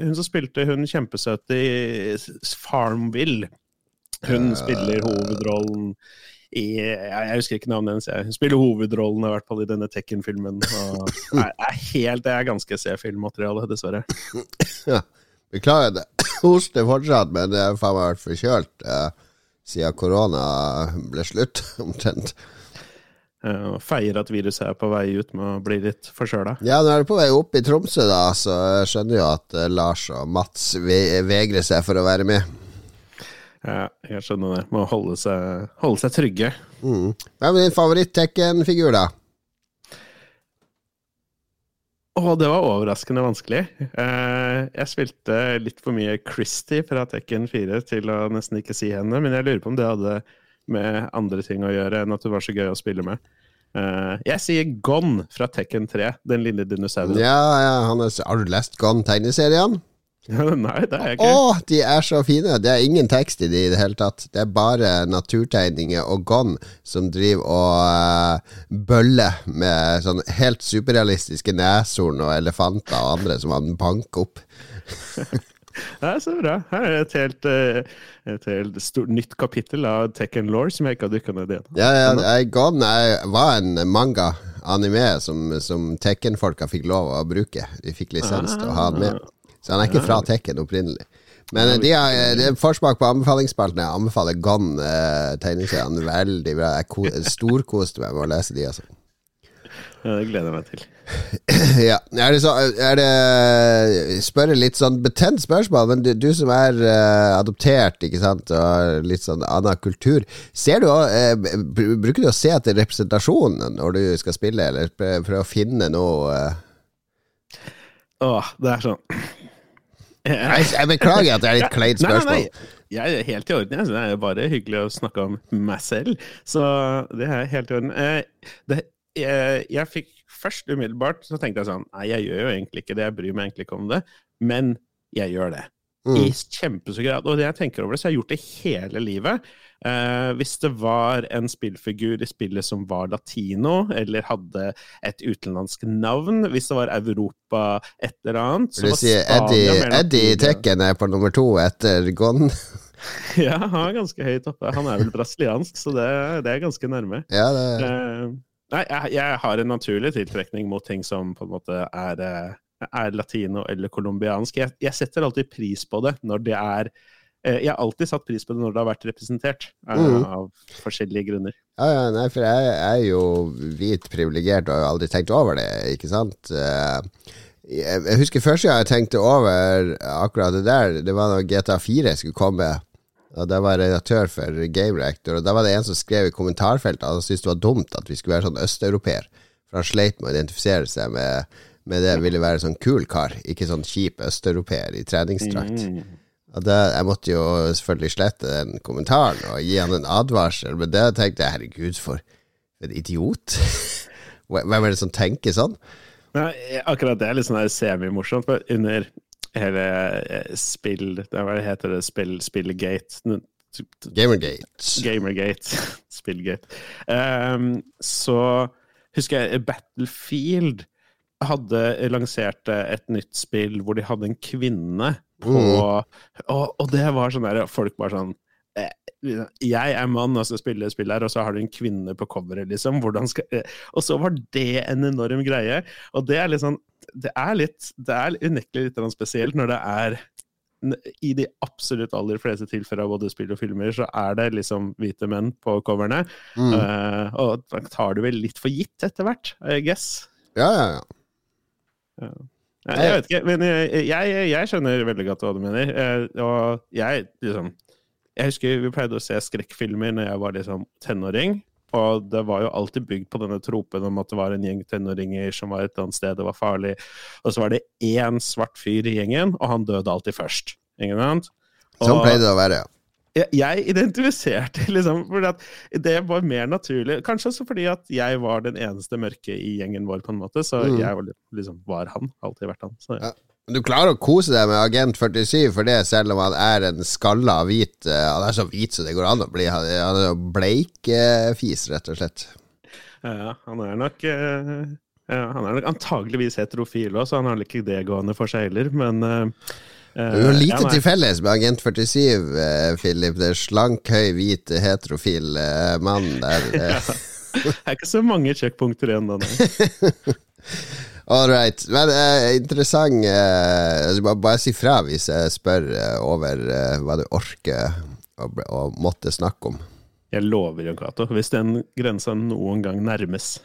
hun, som spilte hun kjempesøte i Farmville, hun spiller hovedrollen i jeg, husker ikke navnet hennes. Jeg spiller hovedrollen i hvert fall i denne Tekken-filmen. Det er, helt, det er ganske C-filmmateriale, dessverre. Ja, Beklager det. Hoster fortsatt, men jeg har faen meg vært forkjølt eh, siden korona ble slutt, omtrent. Uh, feier at viruset er på vei ut med å bli litt forkjøla. Ja, nå er det på vei opp i Tromsø, da, så jeg skjønner jo at eh, Lars og Mats vegrer seg for å være med. Ja, jeg skjønner det. Må holde seg, holde seg trygge. Mm. Hvem er din favoritt-Tekken-figur, da? Å, det var overraskende vanskelig. Eh, jeg spilte litt for mye Christie fra Tekken 4 til å nesten ikke si henne, men jeg lurer på om det hadde med andre ting å gjøre enn at det var så gøy å spille med. Uh, jeg sier Gon fra Tekken 3, den lille dinosauren. Ja, ja, Har du lest Gon-tegneserien? Nei, det er jeg ikke. Å, de er så fine! Det er ingen tekst i de i det hele tatt. Det er bare naturtegninger og Gon som driver og uh, bøller med sånn helt superrealistiske neshorn og elefanter og andre som han banker opp. Det er så bra. Her er et helt, eh, et helt stort, nytt kapittel av Tekken Law som jeg ikke har dykka ned i. Ja, ja, Gone var en manga, anime, som, som Tekken-folka fikk lov å bruke. De fikk lisens til å ha den med. Så han er ikke fra Tekken opprinnelig. Men de har, det er forsmak på anbefalingsspalten. Jeg anbefaler Gon eh, tegneseriene veldig bra. Jeg storkoste meg med å lese de, altså. Ja, det gleder jeg meg til. ja. Er det, så, er det Spørre litt sånn betent spørsmål, men du, du som er uh, adoptert, ikke sant, og har litt sånn annen kultur, ser du uh, Bruker du å se etter representasjonen når du skal spille, eller prøve å finne noe uh... Åh, det er sånn jeg, jeg, beklager at det er litt kleint spørsmål. Nei, nei, nei. Jeg er helt i orden. Jeg. Det er bare hyggelig å snakke om meg selv. Så det er helt i orden. Det, jeg, jeg fikk først umiddelbart så tenkte jeg sånn Nei, jeg gjør jo egentlig ikke det, jeg bryr meg egentlig ikke om det, men jeg gjør det. Mm. I kjempestor grad. Og jeg tenker over det, så jeg har gjort det hele livet. Eh, hvis det var en spillfigur i spillet som var latino, eller hadde et utenlandsk navn, hvis det var Europa et eller annet du si Eddie, Eddie Tekken er på nummer to etter Gon? ja, han er ganske høyt oppe. Han er vel brasiliansk, så det, det er ganske nærme. Ja, det... Eh, Nei, jeg, jeg, har en naturlig tiltrekning mot ting som på en måte er, eh, er latino eller colombiansk. Jeg, jeg, setter alltid pris på det når det er eh, Jeg har alltid satt pris på det når det har vært representert, eh, mm. av forskjellige grunner. Ja, ja, nei, for jeg, er jo hvit privilegert og har aldri tenkt over det, ikke sant? Jeg husker første gang jeg tenkte over akkurat det der, det var når GTA 4 skulle komme. Og Da var jeg redaktør for Game Reactor, og da var det en som skrev i kommentarfeltet at han syntes det var dumt at vi skulle være sånn østeuropeer. For han sleit med å identifisere seg med, med det ville være sånn kul kar, ikke sånn kjip østeuropeer i treningsdrakt. Mm. Det, Jeg måtte jo selvfølgelig slette den kommentaren og gi han en advarsel, men det tenkte jeg herregud, for en idiot. Hvem er det som tenker sånn? Ja, akkurat det er litt sånn semimorsomt. For under hele eh, spill Hva heter det? Spill, Spillgate? Gamergate. Gamergate. Spillgate. Um, så husker jeg Battlefield hadde lansert et nytt spill hvor de hadde en kvinne på mm. og, og, det var sånn der Folk var sånn eh, jeg er mann, og så spiller jeg spill her, og så har du en kvinne på coveret, liksom. Skal, eh, og så var det en enorm greie. Og det er litt sånn det er litt Det er unektelig litt spesielt når det er i de absolutt aller fleste tilfeller av både spill og filmer, så er det liksom hvite menn på coverne. Mm. Uh, og da tar du vel litt for gitt etter hvert, I guess. Ja, ja, ja. Ja. Jeg vet ikke, men jeg, jeg, jeg, skjønner veldig godt hva du mener. Uh, og jeg liksom Jeg husker vi pleide å se skrekkfilmer når jeg var liksom tenåring. Og det var jo alltid bygd på denne tropen om at det var en gjeng tenåringer som var et eller annet sted det var farlig. Og så var det én svart fyr i gjengen, og han døde alltid først. Ingen sant? Sånn pleide det å være, ja. Jeg, identifiserte liksom fordi at det var mer naturlig. Kanskje også fordi at jeg var den eneste mørke i gjengen vår, på en måte. Så mm. jeg var, liksom, var han. Alltid vært han. Så, ja. Ja. Du klarer å kose deg med Agent 47 for det, selv om han er en skalla hvit uh, Han er så hvit så det går an å bli. Han er jo bleikfis, rett og slett. Ja, han er nok ja, Han er nok antageligvis heterofil òg, så han har ikke det gående for seg heller, men Du har lite til felles med Agent 47, eh, Philip. Det er slank, høy, hvit, heterofil eh, mann der. ja. Det er ikke så mange sjekkpunkter igjen, da. All right. Men eh, interessant eh, altså, bare, bare si fra hvis jeg spør eh, over eh, hva du orker og å måtte snakke om. Jeg lover, Jon Cato, hvis den grensa noen gang nærmes.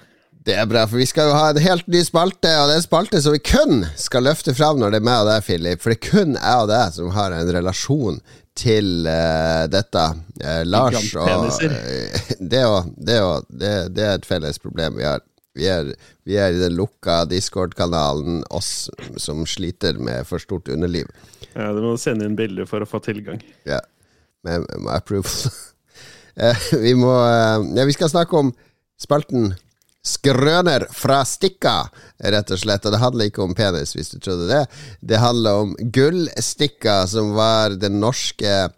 Det er bra, for vi skal jo ha en helt ny spalte, og det er en spalte som vi kun skal løfte fram når det er meg og deg, Philip. For det er kun jeg og deg som har en relasjon til uh, dette. Uh, Lars og uh, det, og, det, og, det, det, er et felles problem vi har. Vi er, vi er i den lukka Discord-kanalen, oss som sliter med for stort underliv. Ja, Du må sende inn bilder for å få tilgang. Ja, med, med approval. vi må Ja, vi skal snakke om spalten Skrøner fra stikka, rett og slett. Og det handler ikke om penis, hvis du trodde det. Det handler om gullstikka, som var den norske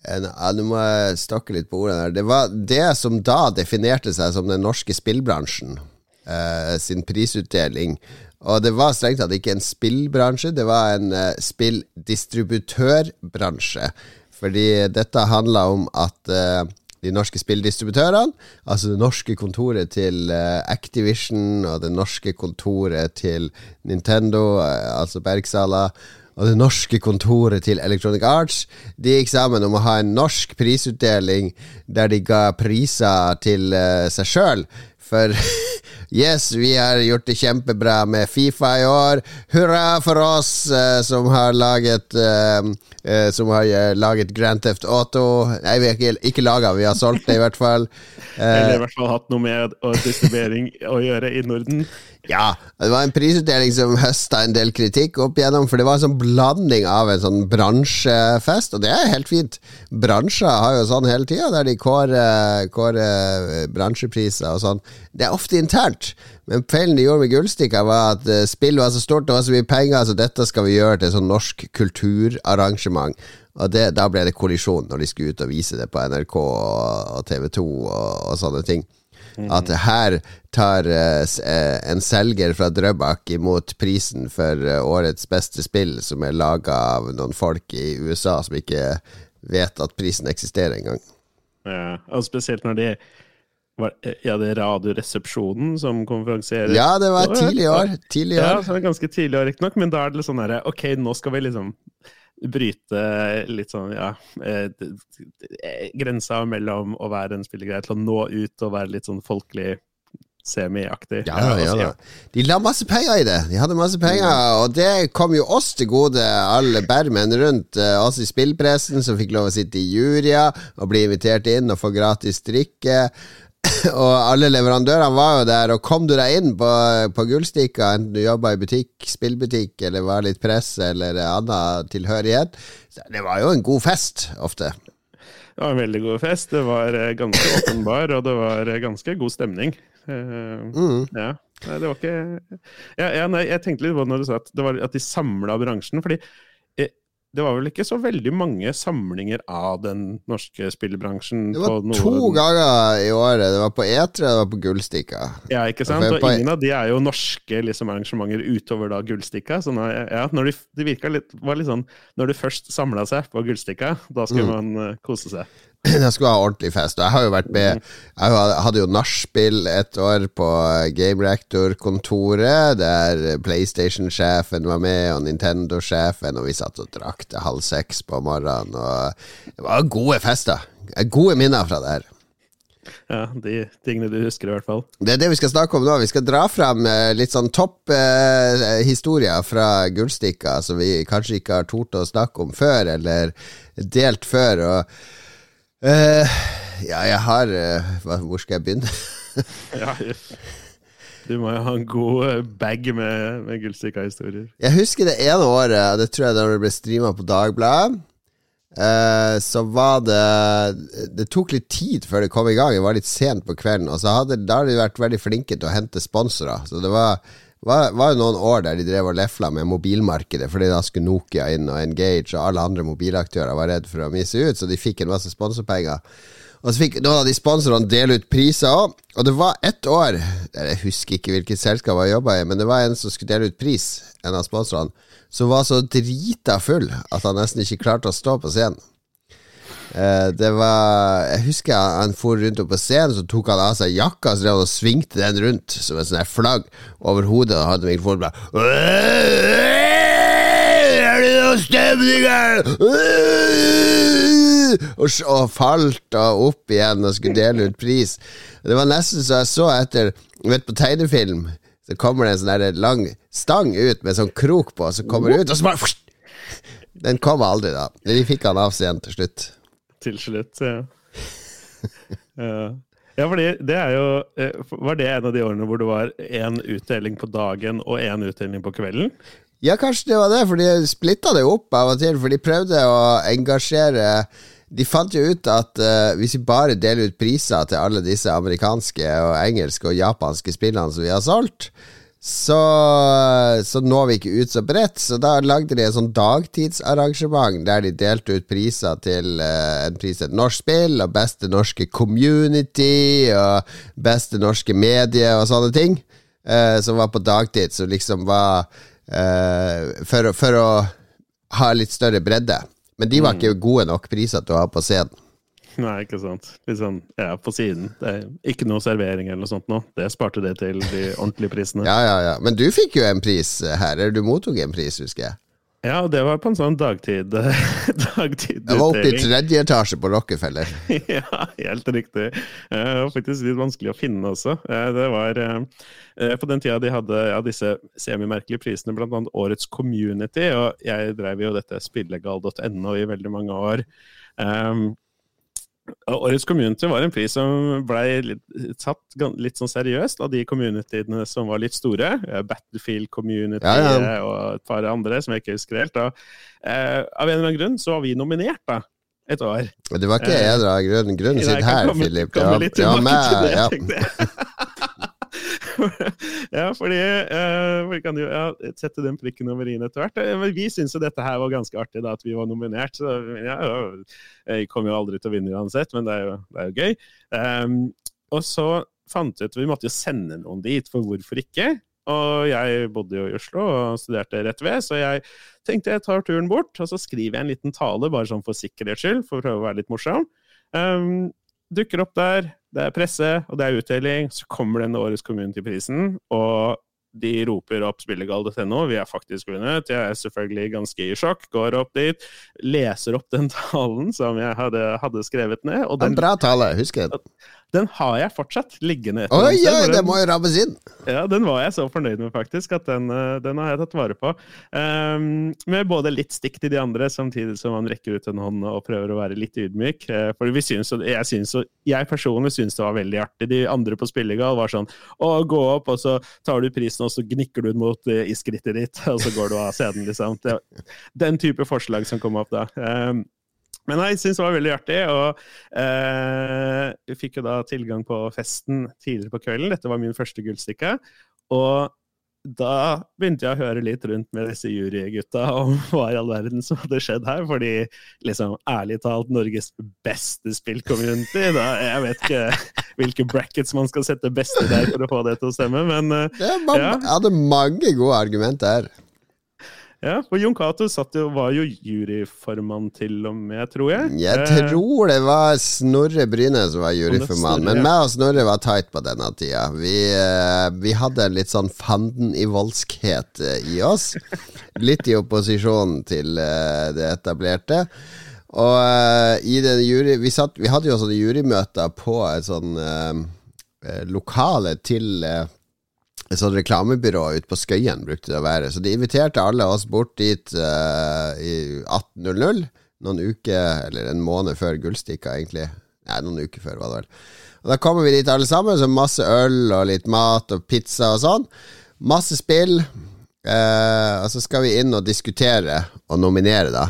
Nå må jeg stokke litt på ordene her. Det var det som da definerte seg som den norske spillbransjen eh, sin prisutdeling. Og det var strengt tatt ikke en spillbransje, det var en eh, spilldistributørbransje. Fordi dette handla om at eh, de norske spilldistributørene. Altså det norske kontoret til uh, Activision og det norske kontoret til Nintendo, uh, altså Bergsala. Og det norske kontoret til Electronic Arts De gikk sammen om å ha en norsk prisutdeling der de ga priser til uh, seg sjøl. For yes, vi har gjort det kjempebra med Fifa i år. Hurra for oss som har laget eh, som har laget Grand Theft Auto. Nei, vi har ikke, ikke laga, vi har solgt det i hvert fall. Eller i hvert fall hatt noe med distribuering å gjøre i Norden. Ja, det var en prisutdeling som høsta en del kritikk opp igjennom, for det var en sånn blanding av en sånn bransjefest, og det er helt fint. Bransjer har jo sånn hele tida, der de kårer, kårer eh, bransjepriser og sånn. Det er ofte internt. Men feilen de gjorde med Gullstikka, var at uh, spillet var så stort det var så mye penger, så dette skal vi gjøre til sånn norsk kulturarrangement. Og det, da ble det kollisjon når de skulle ut og vise det på NRK og, TV 2 og, og sånne ting. Mm. At her tar uh, en selger fra Drøbak imot prisen for uh, årets beste spill, som er laga av noen folk i USA som ikke vet at prisen eksisterer engang. Ja, og spesielt når de var, ja, det er Radioresepsjonen som konferansierer? Ja, det var tidlig i år. Tidlig år. Ja, så det ganske tidlig år, riktignok, men da er det litt sånn herre Ok, nå skal vi liksom bryte litt sånn, ja eh, Grensa mellom å være en spillergreie til å nå ut og være litt sånn folkelig semiaktig. Ja, ja, ja, altså, De la masse penger i det. De hadde masse penger, og det kom jo oss til gode, alle bermen rundt uh, oss i spillpressen, som fikk lov å sitte i juryer og bli invitert inn og få gratis drikke. og alle leverandørene var jo der, og kom du deg inn på, på Gullstikka, enten du jobba i butikk, spillbutikk, eller var litt presse eller annen tilhørighet, det var jo en god fest, ofte. Det var en veldig god fest. Det var eh, ganske åpenbar, og det var eh, ganske god stemning. Uh, mm. Ja. Det var ikke ja, ja, nei, Jeg tenkte litt på når du sa at, det var, at de samla bransjen. fordi det var vel ikke så veldig mange samlinger av den norske spillbransjen? Det var to ganger i året. Det var på E3 og det var på Gullstikka. Ja, ikke sant? Og ingen av de er jo norske liksom, arrangementer utover da Gullstikka. Så når, ja, når de, det virka litt, var litt sånn Når de først samla seg på Gullstikka, da skulle mm. man uh, kose seg. Jeg skulle ha ordentlig fest. Og jeg har jo vært med Jeg hadde jo nachspiel et år på Game Reactor-kontoret, der PlayStation-sjefen var med, og Nintendo-sjefen, og vi satt og drakk til halv seks på morgenen. Og det var gode fester. Gode minner fra det her. Ja, de tingene du husker, i hvert fall. Det er det vi skal snakke om nå. Vi skal dra frem eh, litt sånn topp eh, historier fra Gullstikka som vi kanskje ikke har tort å snakke om før, eller delt før. og Uh, ja, jeg har uh, Hvor skal jeg begynne? ja, du må jo ha en god eh, bag med, med gullstikka-historier. Jeg husker det ene året, det tror jeg da det ble streama på Dagbladet. Uh, så var det Det tok litt tid før det kom i gang. Det var litt sent på kvelden. Og så hadde, da hadde de vært veldig flinke til å hente sponsorer. Så det var var, var jo noen år der de drev og lefla med mobilmarkedet, fordi da skulle Nokia inn og Engage og alle andre mobilaktører var redd for å misse ut, så de fikk en masse sponsorpenger. Og så fikk noen av de sponsorene dele ut priser òg, og det var ett år Jeg husker ikke hvilket selskap jeg jobba i, men det var en som skulle dele ut pris, en av sponsorene. som var så drita full at han nesten ikke klarte å stå på scenen. Eh, det var Jeg husker han for rundt opp på scenen, så tok han av seg jakka så og svingte den rundt som et sånt flagg over hodet og hadde mikrofonen bare Er det noe stemning her? Og, og falt og opp igjen og skulle dele ut pris. Det var nesten så jeg så etter vet, på tegnefilm så kommer det en sånn lang stang ut med sånn krok på, så kommer det ut, og så bare Den kom aldri, da. Men de fikk han av scenen til slutt. Til slutt, ja. ja. Ja, fordi det er jo eh, Var det en av de årene hvor det var én utdeling på dagen og én utdeling på kvelden? Ja, kanskje det var det, for de splitta det opp av og til, for de prøvde å engasjere De fant jo ut at uh, hvis vi bare deler ut priser til alle disse amerikanske og engelske og japanske spillene som vi har solgt, så, så når vi ikke ut så bredt. Så da lagde de et sånn dagtidsarrangement der de delte ut priser til uh, en pris til et norsk spill, og beste norske community, og beste norske medie og sånne ting, uh, som var på dagtid, som liksom var uh, for, for å ha litt større bredde. Men de var ikke gode nok priser til å ha på scenen. Nei, ikke sant. Litt sånn ja, på siden. Det er ikke noe servering eller noe sånt nå. Det sparte det til de ordentlige prisene. Ja, ja, ja. Men du fikk jo en pris her. Eller du mottok en pris, husker jeg. Ja, og det var på en sånn dagtid dagtid Jeg var oppe i tredje etasje på Rockefeller. ja, helt riktig. Eh, Det var faktisk litt vanskelig å finne også. Eh, Det var eh, eh, På den tida de hadde ja, disse semimerkelige prisene, annet Årets Community, og jeg drev jo dette spillegal.no i veldig mange år. Um, og Årets Community var en pris som ble litt, tatt litt sånn seriøst av de communityene som var litt store. Eh, Battlefield Community Ja, ja. eh, og et par andre som jeg ikke husker helt. Og, eh, av en eller annen grunn så var vi nominert da, et år. Det var ikke jeg, da. grunnen. Grunnen sitter her, Philip. Ja, tilbake meg, ja. ja, fordi uh, Vi kan jo ja, sette den prikken over i-en etter hvert. Eh, Men vi syns jo dette her var ganske artig, da, at vi var nominert. Så ja, jeg kommer jo aldri til å vinne uansett, men det er jo, det er jo gøy. Um, og så fant vi ut Vi måtte jo sende noen dit, for hvorfor ikke? Og jeg bodde jo i Oslo og studerte rett ved, så jeg tenkte jeg tar turen bort, og så skriver jeg en liten tale, bare sånn for sikkerhets skyld, for å prøve å være litt morsom. Um, dukker opp der, det er presse, og det er utdeling. Så kommer denne årets Community-prisen, og de roper opp spillegal.no. Vi er faktisk vunnet. Jeg er selvfølgelig ganske i sjokk. Går opp dit, leser opp den talen som jeg hadde, hadde skrevet ned. Og En bra tale, husker jeg. Den har jeg fortsatt liggende. et Oi, oi, for det må jo rammes inn! ja, den var jeg så fornøyd med, faktisk. At den, eh, den har jeg tatt vare på. Um, med både litt stikk til de andre, samtidig som man rekker ut en hånd og prøver å være litt ydmyk. Eh, for vi synes, jeg, synes, jeg personlig syns det var veldig artig. De andre på Spillegal var sånn Å, gå opp, og så tar du prisen, og så gnikker du den mot iskrittet i skrittet ditt, og så går du av scenen, liksom. Det, den type forslag som kom opp da. Um, men jeg syns det var veldig artig, og eh, vi fikk jo da tilgang på festen tidligere på kvelden. Dette var min første gullstikke. Og da begynte jeg å høre litt rundt med disse jurygutta om hva i all verden som hadde skjedd her. Fordi liksom, ærlig talt, Norges beste spillcommunity da, Jeg vet ikke hvilke brackets man skal sette beste der for å få det til å stemme, men uh, Det man, Ja. Jeg hadde mange gode argumenter her. Ja. For Jon Cato var jo juryformann til og med, tror jeg. Jeg Eh, tror det var Snorre Bryne som var juryformann, men meg og Snorre var tight på denne tida. Vi, eh, vi hadde en litt sånn fanden-i-voldskhet eh, i oss. Litt i opposisjon til det etablerte. Og i den jury vi, satt, vi hadde jo sånne jurymøter på et sånn lokale til et sånt reklamebyrå ute på Skøyen brukte det å være. Så de inviterte alle oss bort dit uh, i 18.00. Noen uker, eller en måned før Gullstikka, egentlig. Nei, noen uker før, var det vel. Og Da kommer vi dit alle sammen, så masse øl og litt mat og pizza og sånn. Masse spill. Uh, og så skal vi inn og diskutere og nominere, da.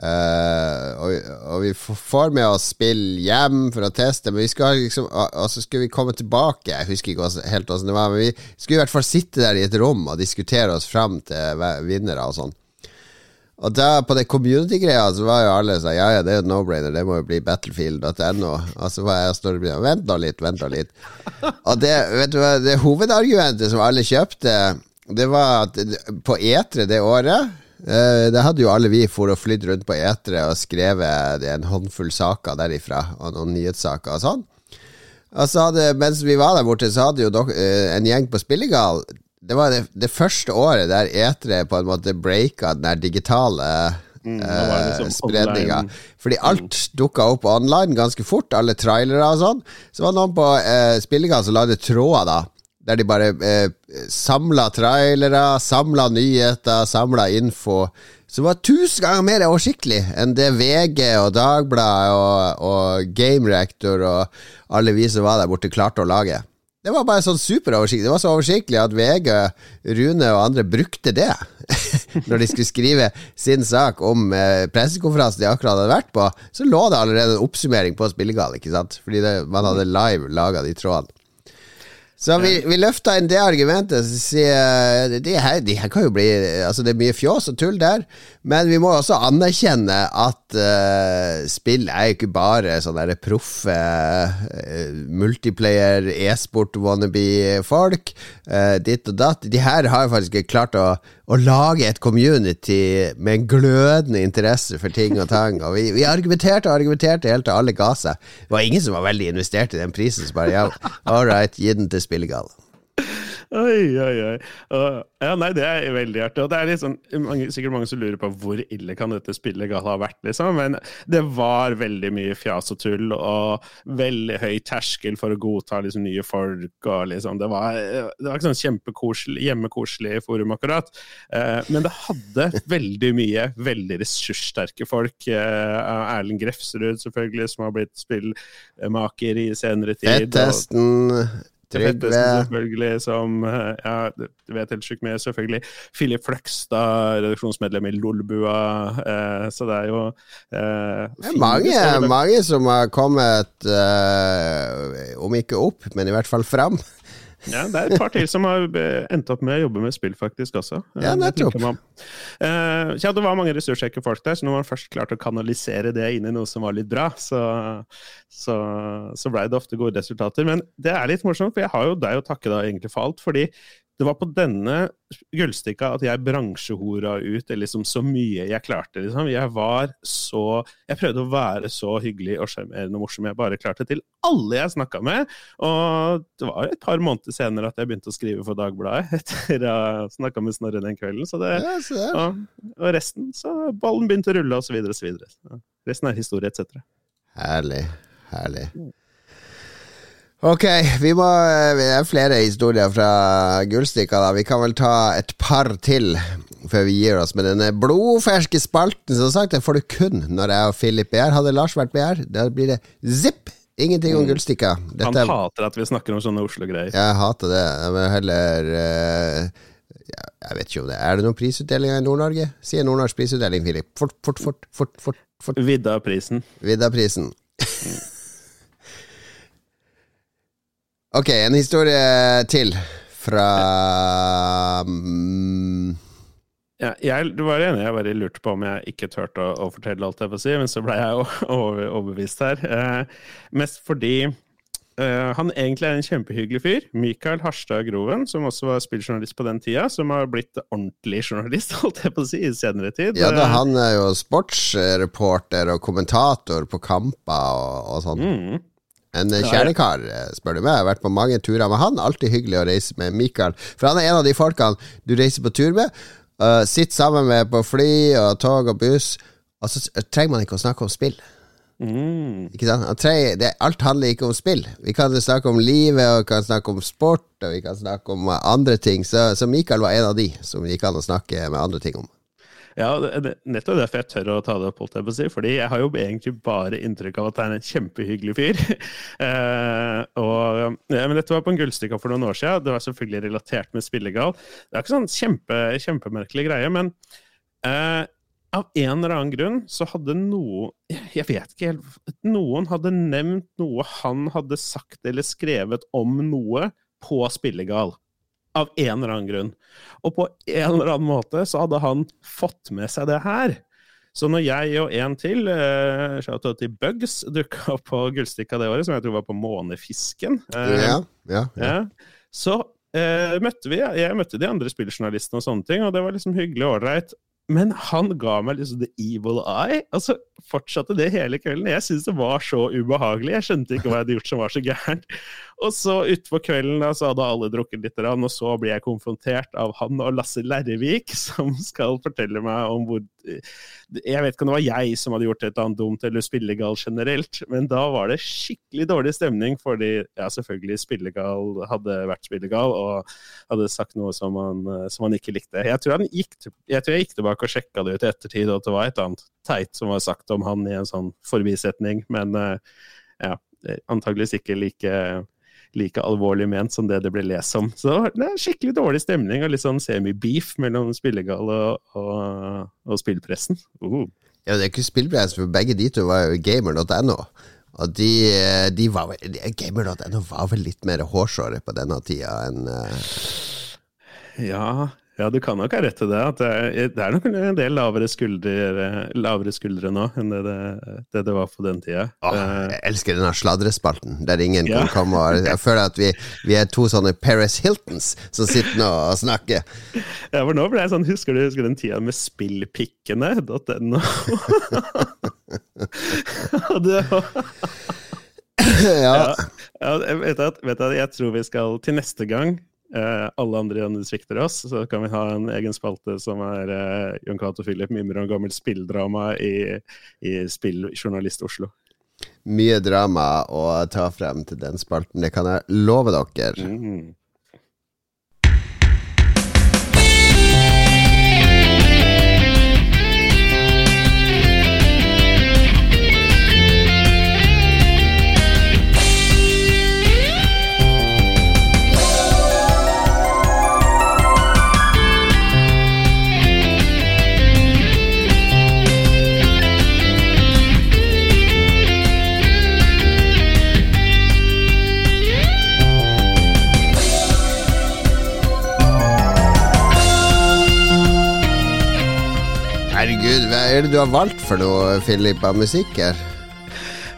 Eh, og, og vi får med oss spill hjem for å teste, men vi skal liksom Og, så skulle vi komme tilbake. Jeg husker ikke helt hvordan det var, men vi skulle i hvert fall sitte der i et rom og diskutere oss fram til vinnere og sånn. Og da på det community-greia så var jo alle sånn Ja, ja, det er jo no-brainer, det må jo bli battlefield.no. Og så var jeg og Snorre Bryn Vent nå litt, vent nå litt. Og det, vet du hva, det hovedargumentet som alle kjøpte det var at på Etre det året Det hadde jo alle vi for å flydd rundt på etere og skrevet en håndfull saker derifra, og noen nyhetssaker og sånn. Og så hadde, mens vi var der borte, så hadde jo dok, eh, en gjeng på Spillegal Det var det, det første året der etere på en måte breaka den der digitale Mm, eh, liksom spredninga. Fordi alt dukka opp online ganske fort, alle trailere og sånn. Så var det noen på eh, Spillegal som lagde tråder, da. Der de bare eh, samla trailere, samla nyheter, samla info. Som var tusen ganger mer oversiktlig enn det VG og Dagbladet og, og Game Reactor og alle vi som var der borte, klarte å lage. Det var bare sånn superoversiktlig. Det var så oversiktlig at VG, Rune og andre brukte det når de skulle skrive sin sak om eh, pressekonferansen de akkurat hadde vært på. Så lå det allerede en oppsummering på Spillegal, ikke sant? Fordi det, man hadde live laga de trådene. Så vi, vi løfta inn det argumentet. Så sier, de, her, de her kan jo bli Altså Det er mye fjås og tull der, men vi må også anerkjenne at uh, spill er jo ikke bare sånne proffe uh, multiplayer, e-sport, wannabe-folk. Uh, ditt og datt. De her har jo faktisk klart å, å lage et community med en glødende interesse for ting og tang. Og vi, vi argumenterte og argumenterte helt til alle ga seg. Det var ingen som var veldig investert i den prisen. Så bare ja, all right, gi den til Spillegal. Oi, oi, oi. Uh, ja, nei, det er veldig artig. Og det er liksom, mange, sikkert mange som lurer på hvor ille kan dette spillet ha vært, liksom. Men det var veldig mye fjas og tull, og veldig høy terskel for å godta liksom, nye folk. og liksom, Det var, det var ikke sånn kjempekoselig, hjemmekoselig forum, akkurat. Uh, men det hadde veldig mye veldig ressurssterke folk. Uh, Erlend Grefsrud, selvfølgelig, som har blitt spillmaker i senere tid. Fettesten, Trygve selvfølgelig, som eh, Ja, du vet helt sjukt mye, selvfølgelig. Filip Fløgstad, redaksjonsmedlem i Lolbua. Eh, så det er jo eh, Det er mange, mange som har kommet, eh, om ikke opp, men i hvert fall fram. Ja, det er et par til som har eh, endt opp med å jobbe med spill, faktisk, også. Ja, nettopp. Eh, ja, det var mange ressurssjekke folk der, så når man først klarte å kanalisere det inn i noe som var litt bra, så, så, så blei det ofte gode resultater. Men det er litt morsomt, for jeg har jo deg å takke da egentlig for alt. fordi det var på denne gullstikka at jeg bransjehora ut liksom så mye jeg klarte. Liksom. Jeg var så Jeg prøvde å være så hyggelig og sjarmerende og morsom jeg bare klarte til alle jeg snakka med. Og det var et par måneder senere at jeg begynte å skrive for Dagbladet etter å ha snakka med Snorre den kvelden. Så det, Ja, og, og resten så ballen begynte å rulle, og så videre og så videre. Så resten er historie, etc. Herlig. Herlig. Ok, vi må Det er flere historier fra Gullstikka. da Vi kan vel ta et par til før vi gir oss med denne blodferske spalten. Som sagt, den får du kun når jeg og Philip er her. Hadde Lars vært med her, da blir det zipp! Ingenting om Gullstikka. Han Dette Han hater at vi snakker om sånne Oslo-greier. Jeg hater det. Jeg vil heller uh, Jeg vet ikke om det Er det noen prisutdelinger i Nord-Norge? Si en nordnorsk prisutdeling, Philip. Fort, fort, fort. fort, fort, fort. Vidda-prisen. Vidda-prisen. Ok, en historie til fra mm, Ja, jeg var enig, jeg bare lurte på om jeg ikke turte å, å fortelle alt jeg får si, men så ble jeg over, overbevist her. Eh, mest fordi eh, han egentlig er en kjempehyggelig fyr. Mikael Harstad Groven, som også var spilljournalist på den tida, som har blitt ordentlig journalist, holdt jeg på å si, i senere tid. Ja da, Eh, han er jo sportsreporter og kommentator på kamper og, og sånn. mm, En kjernekar, eh, spør du meg. Jeg har vært på mange turer med han. Alltid hyggelig å reise med Mikael. For han er en av de folkene du reiser på tur med. Uh, Sitter sammen med på fly og tog og buss, og så trenger man ikke å snakke om spill. mm. Ikke sant? Trenger, det, alt handler ikke om spill. Vi kan snakke om livet, og vi kan snakke om sport, og vi kan snakke om andre ting. Så, så Mikael var en av de som gikk an å snakke med andre ting om. Ja, nettopp derfor jeg tør å ta det opp, holdt jeg på å si. Fordi jeg har jo egentlig bare inntrykk av at det er en kjempehyggelig fyr. uh, og, ja, men dette var på en gullstykke for noen år siden. Det var selvfølgelig relatert med Spillegal. Det er ikke sånn kjempe, kjempemerkelig greie, men uh, av en eller annen grunn så hadde noen Jeg vet ikke helt Noen hadde nevnt noe han hadde sagt eller skrevet om noe på Spillegal av en eller annen grunn. Og på en eller annen måte så hadde han fått med seg det her. Så når jeg og en til, uh, shoutout til Bugs, dukka opp på Gullstikka det året, som jeg tror var på Månefisken, uh, Ja, ja, ja. ja, så uh, møtte vi, jeg møtte de andre spilljournalistene og sånne ting, og det var liksom hyggelig og ålreit. Men han ga meg liksom the evil eye. Altså, Fortsatte det hele kvelden. Jeg syntes det var så ubehagelig. Jeg skjønte ikke hva jeg hadde gjort som var så gærent. Og så utpå kvelden da, så hadde alle drukket litt, og så blir jeg konfrontert av han og Lasse Lervik, som skal fortelle meg om hvor Jeg vet ikke om det var jeg som hadde gjort et eller annet dumt, eller spillegal generelt, men da var det skikkelig dårlig stemning, fordi ja, selvfølgelig spillegal hadde vært spillegal og hadde sagt noe som han, som han ikke likte. Jeg tror, han gikk, jeg tror jeg gikk tilbake og sjekka det ut i ettertid, og det var et eller annet teit som var sagt om han i en sånn forbisetning, men ja, antageligvis ikke like like alvorlig ment som det det ble lest om. Så det er skikkelig dårlig stemning og litt sånn semi-beef mellom spillegale og, og, og spillpressen. Uh. Ja, det er ikke spillpressen, for begge de to var jo gamer.no. Og de, de var vel Gamer.no var vel litt mer hårsåre på denne tida enn uh... Ja, ja, du kan nok ha rett til det. At det, er, det er nok en del lavere skuldre, lavere skuldre nå enn det det, det det, var på den tida. Åh, jeg elsker denne sladrespalten, der ingen ja. kan komme og Jeg føler at vi, vi, er to sånne Paris Hiltons som sitter nå og snakker. Ja, for nå ble jeg sånn Husker du husker den tida med spillpikkene.no? det var ja. ja. vet du, vet du, jeg tror vi skal til neste gang eh, alle andre andre svikter oss, så kan vi ha en egen spalte som er eh, Jon Cato Philip mimrer om gammelt spilldrama i, i Spilljournalist Oslo. Mye drama å ta frem til den spalten, det kan jeg love dere. Mm. Er det du har valgt for noe, Philip, av musikk her?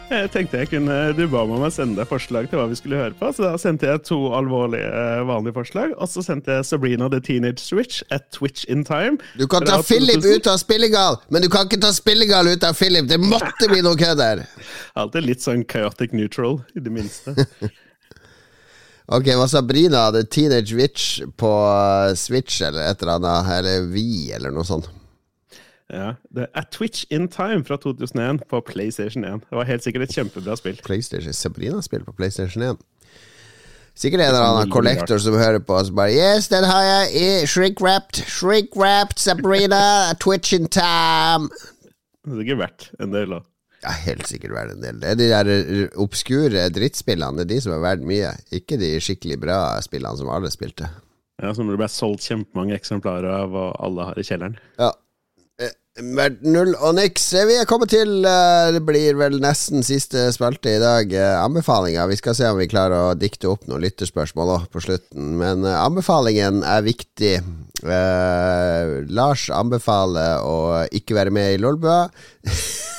Jeg tenkte jeg kunne, Du ba meg om å sende deg forslag til hva vi skulle høre på, så da sendte jeg to alvorlige, eh, vanlige forslag. Og så sendte jeg Sabrina the Teenage Switch at Twitch in Time. Du kan ta Philip ut av Spillegal, men du kan ikke ta Spillegal ut av Philip! Det måtte bli noe kødd her! Alltid litt sånn chaotic neutral, i det minste. Ok, hva Sabrina the Teenage Witch på eh, Switch eller et eller annet, eller Vi, eller noe sånt? Ja, det er Twitch in Time fra 2001 på PlayStation 1. Det var helt sikkert et kjempebra spill. PlayStation Sabrina spiller på PlayStation 1. Sikkert en eller annen collector som hører på oss bare Yes, den har jeg shrink-wrapped. Shrink-wrapped Sabrina, Twitch in time. Det er sikkert verdt en del, da. Ja, helt sikkert verdt en del. Det er de der eh, obskure drittspillene, det er de som er verdt mye. Ikke de skikkelig bra spillene som alle spilte. Ja, Som det ble solgt kjempemange eksemplarer av, og alle har i kjelleren. Ja, Verdt null og niks. Vi er kommet til uh, Det blir vel nesten siste spilte i dag. Uh, anbefalinger. Vi skal se om vi klarer å dikte opp noen lytterspørsmål på slutten. Men anbefalingen er viktig. Lars anbefaler å ikke være med i Lolbua.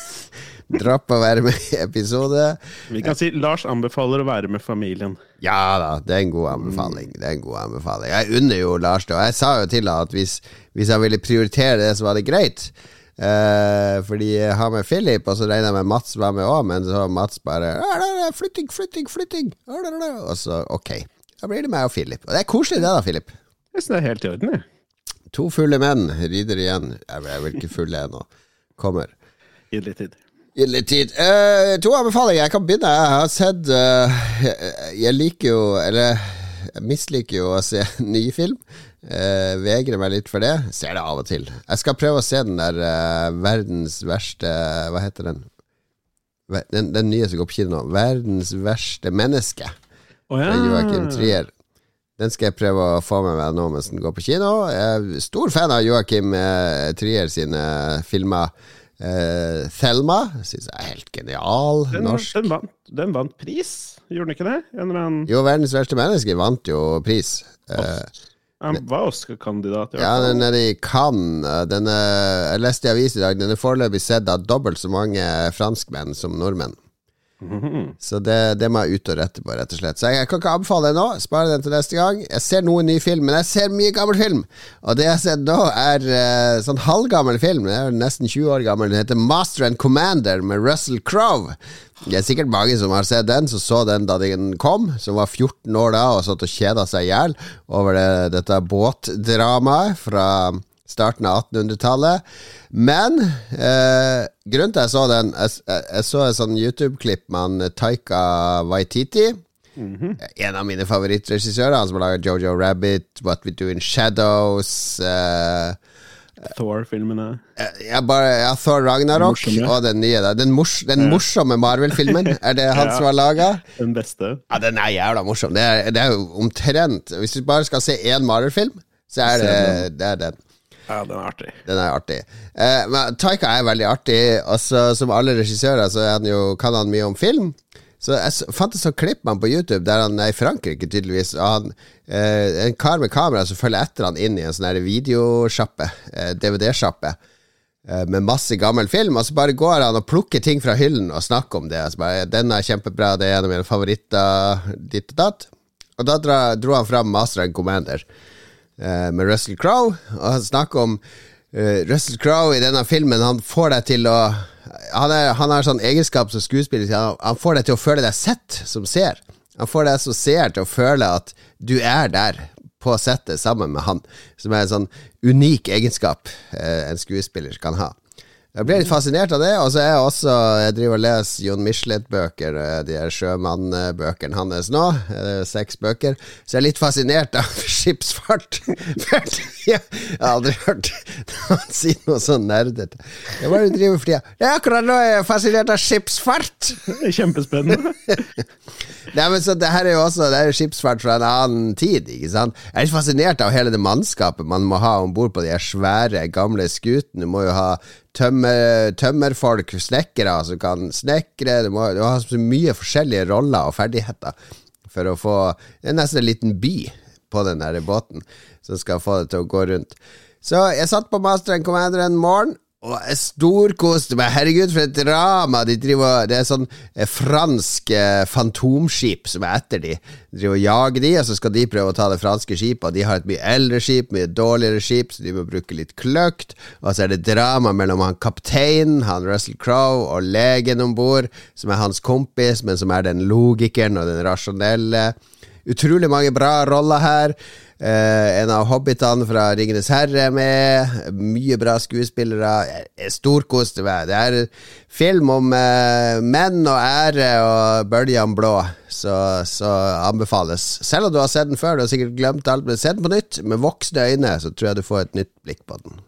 Dropp å være med i episode. Vi kan si Lars anbefaler å være med familien. Ja da, det er en god anbefaling. Det er en god anbefaling Jeg unner jo Lars det, og jeg sa jo til ham at hvis, hvis han ville prioritere det, så var det greit. Uh, fordi jeg har med Philip, og så regner jeg med Mats var med òg, men så Mats bare Flytting, flytting, flytting! Og så ok, da blir det meg og Philip. Og det er koselig det, da, Philip. Jeg synes det er helt i orden, jeg. To fulle menn rider igjen. Jeg er vel ikke fulle ennå. Kommer. Gi litt tid. Gi litt tid. Uh, to anbefalinger. Jeg kan begynne. Jeg har sett uh, jeg, jeg, liker jo Eller jeg misliker jo å se ny film. Uh, vegrer meg litt for det. Ser det av og til. Jeg skal prøve å se den der verdens verste Hva heter den? Den, den nye som går på kino 'Verdens verste menneske'. Oh, ja. Joakim Trier. Den skal jeg prøve å få med meg nå mens den går på kino. Jeg er stor fan av Joakim Trier sine filmer. Uh, Thelma syns jeg er helt genial. Den, norsk. Den vant, den vant, pris, gjorde den ikke det? Annen... Jo, 'Verdens verste menneske' vant jo pris. Uh, han var Oscar-kandidat. Ja, den er i Cannes. Den er, jeg leste i avis i dag, den er foreløpig sett av dobbelt så mange franskmenn som nordmenn. Så det, det må jeg ut og rette på, rett og slett. Så jeg, jeg kan ikke anbefale det nå. Spare den til neste gang. Jeg ser noen ny film, men jeg ser mye gammel film. Og det jeg sett nå, er uh, sånn halvgammel film. det er nesten 20 år gammel. Den heter Master and Commander med Russell Crowe. Det er sikkert mange som har sett den, som så den da den kom, som var 14 år da og satt og kjeda seg i hjel over det, dette båtdramaet fra starten av 1800-tallet. Men eh, grunnen til at jeg så den Jeg, jeg, så et sånn YouTube-klipp med han Taika Waititi. En av mine favorittregissører, han som har laga Jojo Rabbit, What We Do In Shadows eh, Thor-filmene. Ja, bare, ja, Thor Ragnarok den og den nye. Den, mors, den morsomme Marvel-filmen, er det han Ja. som har laga? Den beste. Ja, den er jævla morsom. Det er, det er jo omtrent Hvis du bare skal se én Marvel-film, så er det, det er den. Ja, den er artig. Den er artig. Eh, men Taika er veldig artig. Også, som alle regissører så han jo, kan han mye om film. Så jeg fant et sånt klipp med han på YouTube der han er i Frankrike, tydeligvis. Og han, eh, en kar med kamera som følger etter han inn i en sånn videosjappe, eh, DVD-sjappe, eh, med masse gammel film. Og så bare går han og plukker ting fra hyllen og snakker om det. Og så bare, 'Den er kjempebra, det er en av mine favoritter', ditt og datt. Og da dro han fram Master and Commander med Russell Crowe, og han snakker om uh, Russell Crowe i denne filmen. Han får deg til å Han, er, han har sånn egenskap som skuespiller. Han, han får deg til å føle deg sett som ser. Han får deg som ser til å føle at du er der på settet sammen med han, som er en sånn unik egenskap uh, en skuespiller kan ha. Jeg ble litt fascinert av det, og så er jeg også Jeg driver og leser Jon Michelet-bøker, eh, de her sjømannbøkene hans nå. eh, Seks bøker. Så jeg er litt fascinert av skipsfart. jeg har aldri hørt han si noe så nerdete. Jeg bare driver for tida. Ja, akkurat nå er jeg fascinert av skipsfart! Kjempespennende. Nei, men så det her er jo også Det er jo skipsfart fra en annen tid, ikke sant? Jeg er litt fascinert av hele det mannskapet man må ha om bord på de svære, gamle skutene. Du må jo ha tømmer, tømmerfolk, snekkere som kan snekre. Du må, du må ha så mye forskjellige roller og ferdigheter for å få Det er nesten en liten by på den båten som skal få det til å gå rundt. Så jeg satt på Master and Commander en morgen. Og jeg storkoste meg. Herregud, for et drama! De driver, det er sånn eh, fransk eh, fantomskip som er etter de. De driver og jager de, og så skal de prøve å ta det franske skipet. Og de har et mye eldre skip, mye dårligere skip, så de må bruke litt kløkt. Og så er det drama mellom han kapteinen, han Russell Crowe, og legen om bord, som er hans kompis, men som er den logikeren og den rasjonelle. Utrolig mange bra roller her. Eh, en av hobbitene fra Ringenes herre er med. Mye bra skuespillere. Jeg- meg. Det er film om eh, menn og ære og bølgene blå, så, så anbefales. Selv om du har sett den før, du har sikkert glemt alt, men se den på nytt med voksne øyne, så tror jeg du får et nytt blikk på den.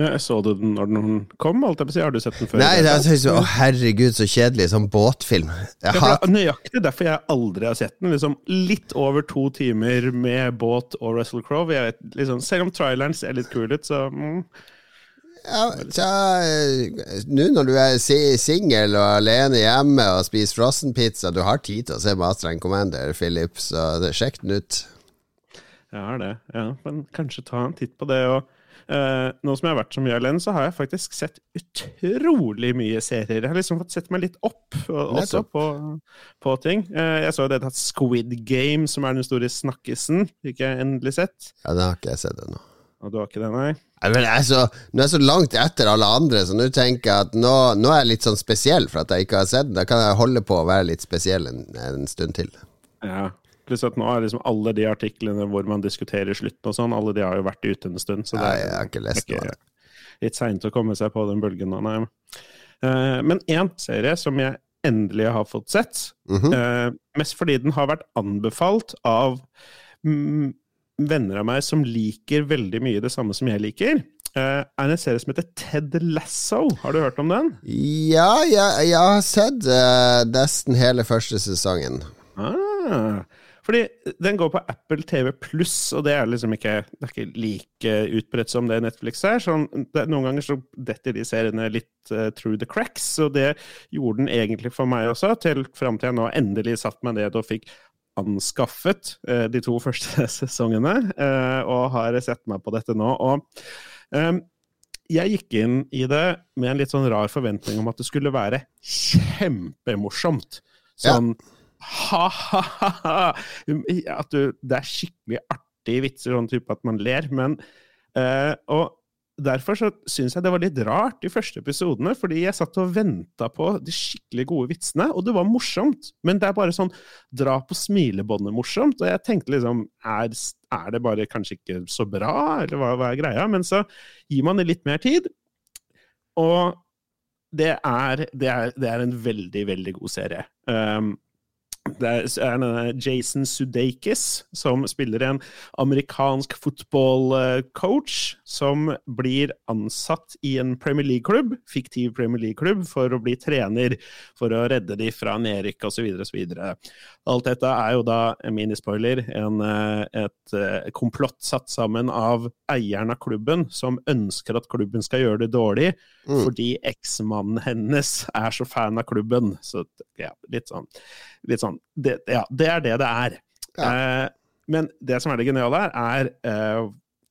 Ja, jeg så du den når den kom, holdt jeg på å si. Har du sett den før? Nei, det er så, å herregud, så kjedelig. Sånn båtfilm. Jeg Ja, det er nøyaktig derfor jeg aldri har sett den. Liksom Litt over to timer med båt og Russell Crowe. Liksom, selv om traileren ser litt kul ut, så mm, Ja, Nå når du er si- singel og alene hjemme og spiser frossenpizza, du har tid til å se Master and Commander, Philip, så sjekk den ut. jeg har det. Ja, men kanskje ta en titt på det. Og, eh, nå som jeg har vært så mye alene, så har jeg faktisk sett utrolig mye serier. Jeg har liksom fått sett meg litt opp og, også på, på ting. Uh, jeg så jo det at Squid Game, som er den store snakkisen, fikk jeg endelig sett. Ja, Den har ikke jeg sett ennå. Og du har ikke det, nei? Nei, men jeg er så, nå er jeg så langt etter alle andre, så nå tenker jeg at nå, nå er jeg litt sånn spesiell for at jeg ikke har sett den. Da kan jeg holde på å være litt spesiell en, en stund til. Ja. Pluss at nå er liksom alle de artiklene hvor man diskuterer slutten og sånn, alle de har jo vært ute en stund. Så det er, jeg har ikke lest det. litt seint å komme seg på den bølgen nå, nei. Eh, men én serie som jeg endelig har fått sett, mm -hmm. mest fordi den har vært anbefalt av venner av meg som liker veldig mye det samme som jeg liker, eh, er en serie som heter Ted Lasso. Har du hørt om den? Ja, jeg, jeg har sett uh, nesten hele første sesongen. Ah, fordi den går på Apple TV pluss, og det er liksom ikke, det er ikke like utbredt som det Netflix er. Sånn, det, noen ganger så detter de seriene litt uh, through the cracks, og det gjorde den egentlig for meg også, til fram til jeg nå endelig satt meg ned og fikk anskaffet uh, de to første sesongene, uh, og har sett meg på dette nå. Og um, jeg gikk inn i det med en litt sånn rar forventning om at det skulle være kjempemorsomt. Sånn ha-ha-ha! At du, det er skikkelig artige vitser, sånn type at man ler. Men uh, Og derfor så syns jeg det var litt rart de første episodene, fordi jeg satt og venta på de skikkelig gode vitsene, og det var morsomt. Men det er bare sånn dra på smilebåndet morsomt, og jeg tenkte liksom er, er, det bare kanskje ikke så bra, eller hva, hva er greia? Men så gir man det litt mer tid, og det er, det er, det er en veldig, veldig god serie. Um, det er Jason Sudeikis som spiller en amerikansk fotballcoach som blir ansatt i en Premier League-klubb, fiktiv Premier League-klubb, for å bli trener, for å redde de fra nedrykk osv. osv. Alt dette er jo da, minispoiler, en, et eh, komplott satt sammen av eieren av klubben, som ønsker at klubben skal gjøre det dårlig, mm. fordi eksmannen hennes er så fan av klubben. Så ja, litt sånn, litt sånn det, Ja, det er det det er. Ja. Eh, men det som er det geniale her, er eh,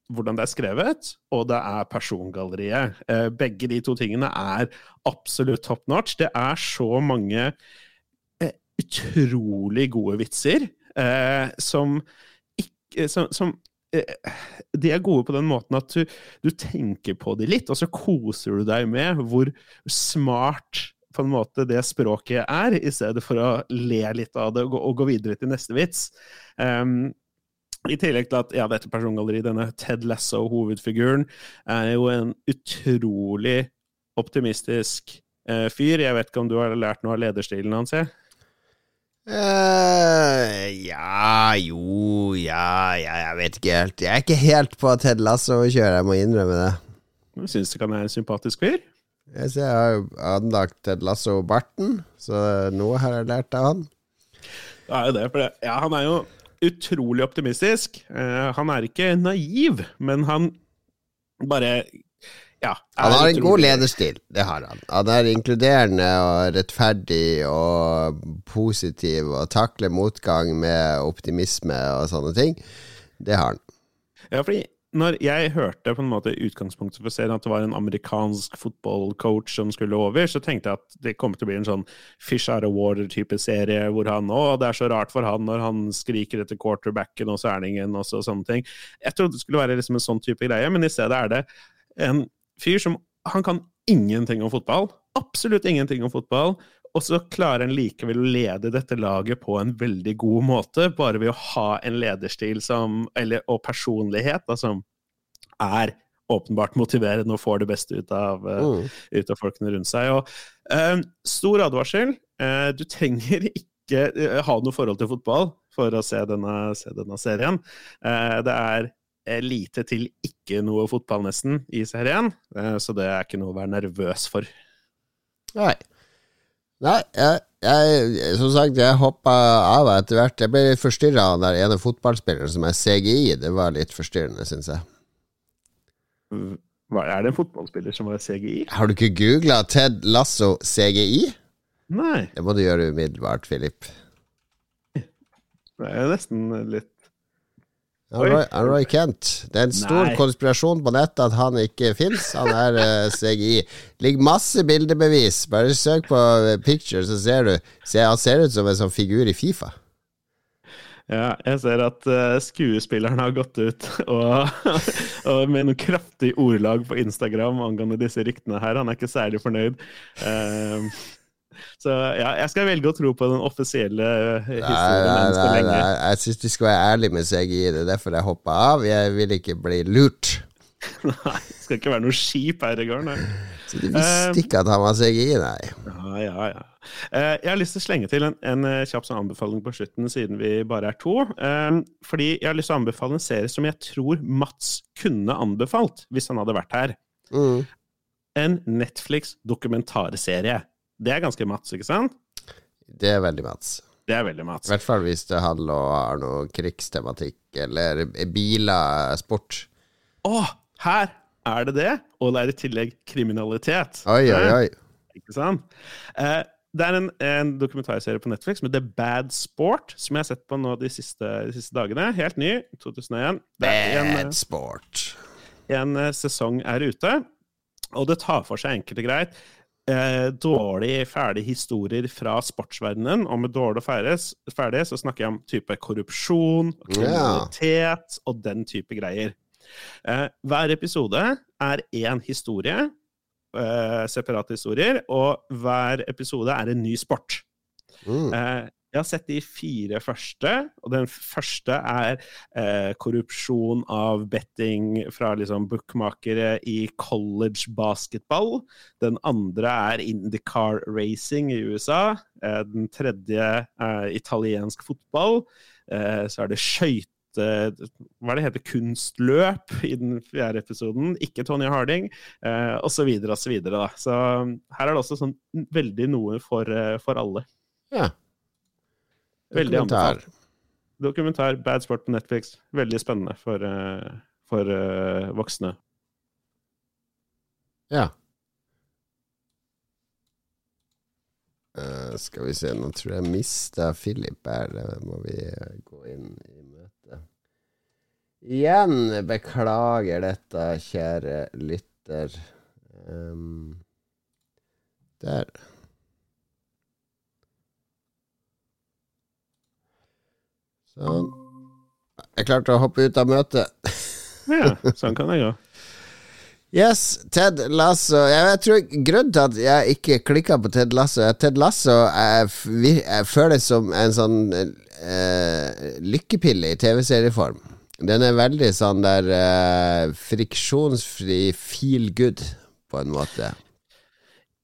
hvordan det er skrevet, og det er persongalleriet. Eh, begge de to tingene er absolutt top notch. Det er så mange eh, utrolig gode vitser eh, som ikke som, som eh, de er gode på den måten at du, du tenker på de litt, og så koser du deg med hvor smart på en måte det språket er, i stedet for å le litt av det og gå, og gå videre til neste vits. Um, i tillegg til at ja, dette persongalleriet, denne Ted Lasso-hovedfiguren, er jo en utrolig optimistisk eh, fyr. Jeg vet ikke om du har lært noe av lederstilen hans? Jeg? Uh, ja, jo, ja, ja, jeg vet ikke helt. Jeg er ikke helt på Ted Lasso-kjøret, jeg må innrømme det. Syns du ikke han er en sympatisk fyr? Jeg ser jeg har anlagt Ted Lasso-barten, så noe har jeg lært av han. Det er jo det, for det. Ja, han er jo utrolig optimistisk. Uh, han er ikke naiv, men han bare ja, han har en god lederstil, det har han. Han er inkluderende og rettferdig og positiv og takler motgang med optimisme og sånne ting. Det har han. Ja, fordi når jeg hørte på en måte utgangspunktet for serien at det var en amerikansk fotballcoach som skulle over, så tenkte jeg at det kom til å bli en sånn Fish Out of Water-type serie hvor han Å, det er så rart for han når han skriker etter quarterbacken og særlingen og så, sånne ting. Jeg trodde det skulle være liksom en sånn type greie, men i stedet er det en fyr som Han kan ingenting om fotball. Absolutt ingenting om fotball. Og så klarer han likevel å lede dette laget på en veldig god måte, bare ved å ha en lederstil som, eller, og personlighet da, som er åpenbart motiverende og får det beste ut av, eh, mm. ut av folkene rundt seg. Og, uh, stor advarsel. Uh, du trenger ikke uh, ha noe forhold til fotball for å se denne, se denne serien. det er lite til ikke noe fotball, nesten, i serien, så det er ikke noe å være nervøs for. Nei. Nei, jeg, jeg, som sagt, jeg hoppa av etter hvert. Jeg ble litt forstyrra av den ene fotballspilleren som er CGI. Det var litt forstyrrende, syns jeg. Hva, er det en fotballspiller som er CGI? Har du ikke googla Ted Lasso CGI? Nei. Det må du gjøre umiddelbart, Philip. Det er nesten litt Roy, Roy, Kent. Det er en stor Nei. konspirasjon på nettet at han ikke fins. Han er uh, eh, CGI. Ligger masse bildebevis. Bare søk på uh, picture, så ser du. Se, han ser ut som en sånn figur i Fifa. Ja, jeg ser at uh, skuespilleren har gått ut og, og med noen kraftig ordlag på Instagram angående disse ryktene her. Han er ikke særlig fornøyd. Uh, så ja, jeg skal velge å tro på den offisielle eh, historien nei, nei, nei, Nei, jeg syns du skal være ærlig med CGI, det er derfor jeg hoppa av. Jeg vil ikke bli lurt. nei, det skal ikke være noe skip her i gården. Så du visste uh, ikke at han var CGI, nei? Ja, ja, ja. Uh, jeg har lyst til å slenge til en, en kjapp sånn anbefaling på slutten, siden vi bare er to. Fordi jeg har lyst til å anbefale en serie som jeg tror Mats kunne anbefalt hvis han hadde vært her. Mm. En Netflix dokumentarserie. Det er ganske Mats, ikke sant? Det er veldig Mats. Det er veldig Mats. I hvert fall hvis det handler om har noe krigstematikk eller biler, sport. Å, her er det det! Og det er i tillegg kriminalitet. Oi, oi, oi. Ikke sant? Eh, det er en, en, dokumentarserie på Netflix med The Bad Sport, som jeg har sett på nå de siste, de siste dagene. Helt ny. 2001. Bad en, Sport. En uh, sesong er ute. Og det tar for seg enkelt og greit eh, dårlig ferdige historier fra sportsverdenen. Og med dårlig og ferdig, så snakker jeg om type korrupsjon, kriminalitet og den type greier. Eh, hver episode er én historie, eh, separate historier, og hver episode er en ny sport. Mm. Eh, jeg har sett de fire første, og den første er eh, korrupsjon av betting fra liksom bookmakere i college basketball. Den andre er Indycar racing i USA. Eh, den tredje er italiensk fotball. Eh, så er det skøyte hva er det heter, kunstløp i den fjerde episoden. Ikke Tony Harding, eh, osv. Så, videre, da. så her er det også sånn veldig noe for, eh, for alle. Ja. Veldig anbefalt. Dokumentar. Bad Sport på Netflix. Veldig spennende for, uh, for uh, voksne. Ja. Uh, skal vi se, nå tror jeg mista Philip her. Må vi gå inn i møtet. Igjen, beklager dette, kjære lytter. Um, der. Sånn. Jeg klarte å hoppe ut av møtet. ja, sånn kan jeg gjøre. Yes, Ted Lasso. Jeg, jeg tror Grunnen til at jeg ikke klikka på Ted Lasso Ted Lasso jeg, jeg føles som en sånn eh, lykkepille i TV-serieform. Den er veldig sånn der eh, friksjonsfri feel good, på en måte.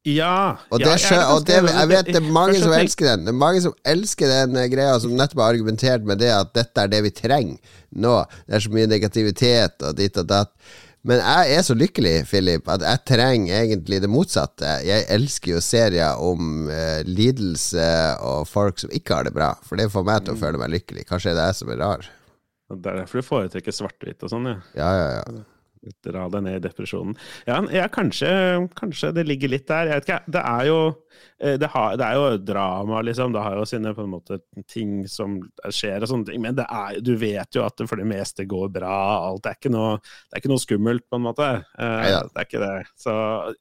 Ja. Og, det, ja, og det, jeg vet det er mange som elsker den. Det er mange som elsker den eh, greia, som nettopp har argumentert med det at dette er det vi trenger nå. Det er så mye negativitet og ditt og datt. Men jeg er så lykkelig, Philip, at jeg trenger egentlig det motsatte. Jeg elsker jo serier om uh, lidelse og folk som ikke har det bra. For det får meg til å føle meg lykkelig. Kanskje det er jeg som er rar. Det er derfor du foretrekker svart-hvitt og sånn, ja. Ja, ja, ja. Dra deg ned i depresjonen. Ja, ja kanskje, kanskje, det ligger litt der. Jeg vet ikke, det er jo det, har, det, er jo drama, liksom. Det har jo sine på en måte ting som skjer og sånne ting. Men er, du vet jo at det for det meste går bra. Alt det er ikke noe, det er ikke noe skummelt, på en måte. Neida. Det er ikke det. Så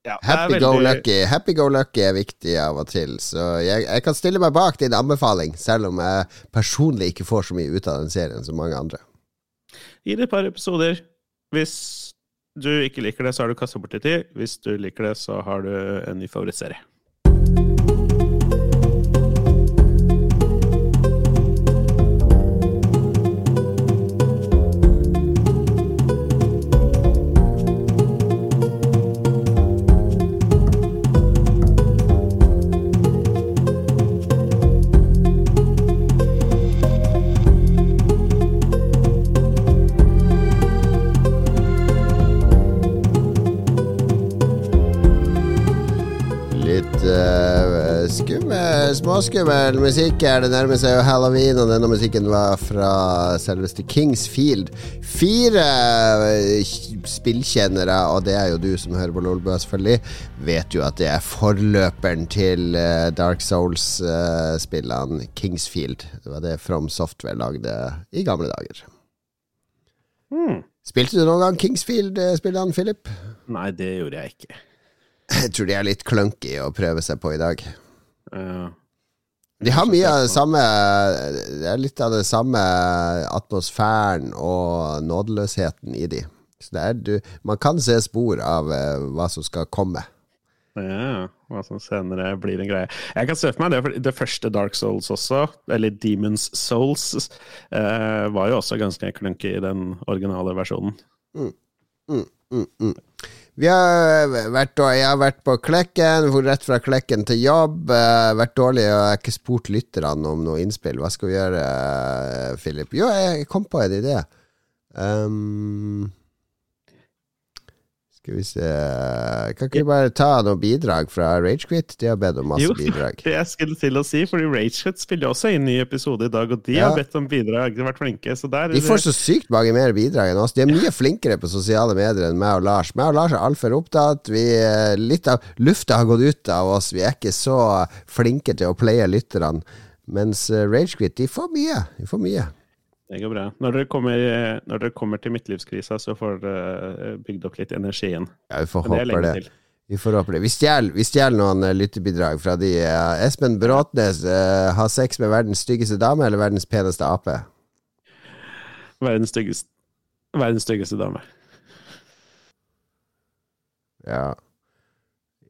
ja. Happy, veldig... go lucky. Happy go lucky er viktig av og til. Så jeg, jeg kan stille meg bak din anbefaling, selv om jeg personlig ikke får så mye ut av den serien som mange andre. Gi det et par episoder. Hvis du ikke liker det, så har du kasta bort litt tid. Hvis du liker det, så har du en ny favorittserie. Småskummel musikk her. Det nærmer seg jo halloween, og denne musikken var fra selveste Kingsfield. Fire eh, spillkjennere, og det er jo du som hører på Lolbua, selvfølgelig, vet jo at det er forløperen til eh, Dark Souls-spillene Kingsfield. Det var det From Software lagde i gamle dager. Mm. Spilte du noen gang Kingsfield-spillene, Philip? Nei, det gjorde jeg ikke. Jeg tror de er litt clunky å prøve seg på i dag. Uh, de har mye av det samme Det er litt av det samme atmosfæren og nådeløsheten i de. Så er, du, man kan se spor av uh, hva som skal komme. Ja, hva som senere blir en greie. Jeg kan se for meg det, det første Dark Souls også, eller Demons Souls, uh, var jo også ganske klunky i den originale versjonen. Mm. Mm, mm, mm. Vi har vært, jeg har vært på Klekken, rett fra Klekken til jobb. Uh, vært dårlig og jeg har ikke spurt lytterne om noe innspill. Hva skal vi gjøre, uh, Philip? Jo, jeg kom på en idé. Um, skal vi se Kan ikke vi bare ta noen bidrag fra Ragequit? De har bedt om masse jo, bidrag. Det jeg skulle til å si, fordi Ragequit spiller også inn ny episode i dag, og de Ja. har bedt om bidrag. De har vært flinke. De får så sykt mange mer bidrag enn oss. De er mye flinkere på sosiale medier enn meg og Lars. Meg og Lars er altfor opptatt. Vi, litt av lufta har gått ut av oss. Vi er ikke så flinke til å playe lytterne. Mens eh, Ragequit, de får mye. De får mye. Det går bra. Når dere kommer, når dere kommer til midtlivskrisa, så får dere bygd opp litt energi igjen. Ja, vi får håpe det. til. Vi får håpe det. Vi stjeler noen eh, lyttebidrag fra de. eh, Espen Bråtnes uh, har sex med verdens styggeste dame eller verdens peneste ape? Verdens styggeste, verdens styggeste dame. Ja.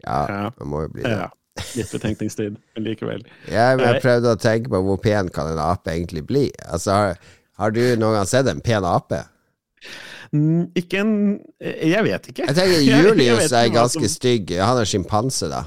Ja, Ja. det må jo bli det. Ja. Litt betenkningstid, men likevel. Jeg, jeg prøvde å tenke på hvor pen kan en ape egentlig bli. Altså, har, du noen gang sett en pen ape? Mm, Ikke en Jeg vet ikke. Jeg tenker Jeg- jeg Julius er ganske som- stygg. Han er sjimpanse, da.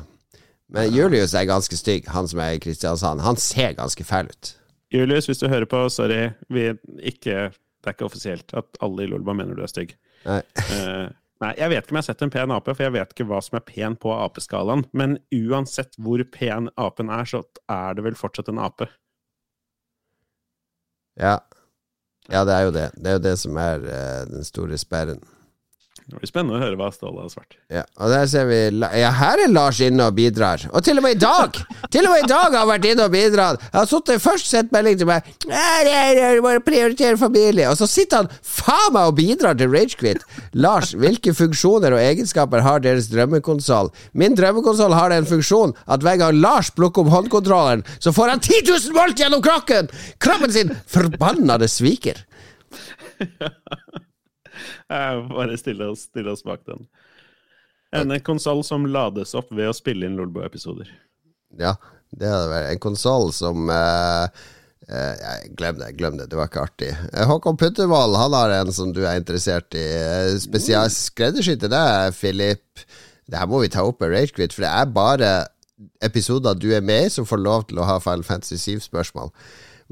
Men Julius er ganske stygg, han som er i Kristiansand. Han ser ganske fæl ut. Julius, hvis du hører på, sorry. Vi ikke, det er ikke offisielt at alle i Lolba mener du er stygg. Nei. Uh, nei, jeg vet ikke om jeg har sett en pen ape, for jeg vet ikke hva som er pen på apeskalaen. Men uansett hvor pen apen er, så er det vel fortsatt en ape. Ja. Ja, det er jo det. Det er jo det som er uh, den store sperren. Det blir spennende å høre hva Ståle har svart. Ja, og der ser vi Ja, her er Lars inne og bidrar. Og til og med i dag! Til og med i dag har han vært inne og bidratt. Jeg har sittet først sett melding til meg «Nei, nei, nei, du må prioritere familie. Og så sitter han faen meg og bidrar til Ragequit. Lars, hvilke funksjoner og egenskaper har deres drømmekonsoll? Min drømmekonsoll har den funksjon at hver gang Lars plukker opp håndkontrolleren, så får han 10 000 volt gjennom kroppen! Kroppen sin forbannede sviker. Eh, Bare stille oss, stille oss bak den. En konsoll som lades opp ved å spille inn Lolbo-episoder. Ja, det hadde vært en konsoll som eh, eh, Glem det, glem det, det var ikke artig. Eh, Håkon Puttervold han har en som du er interessert i. Spesielt Spesial skreddersydd til deg, Philip. Det her må vi ta opp med Ragequit, for det er bare episoder du er med i, som får lov til å ha Final Fantasy 7-spørsmål.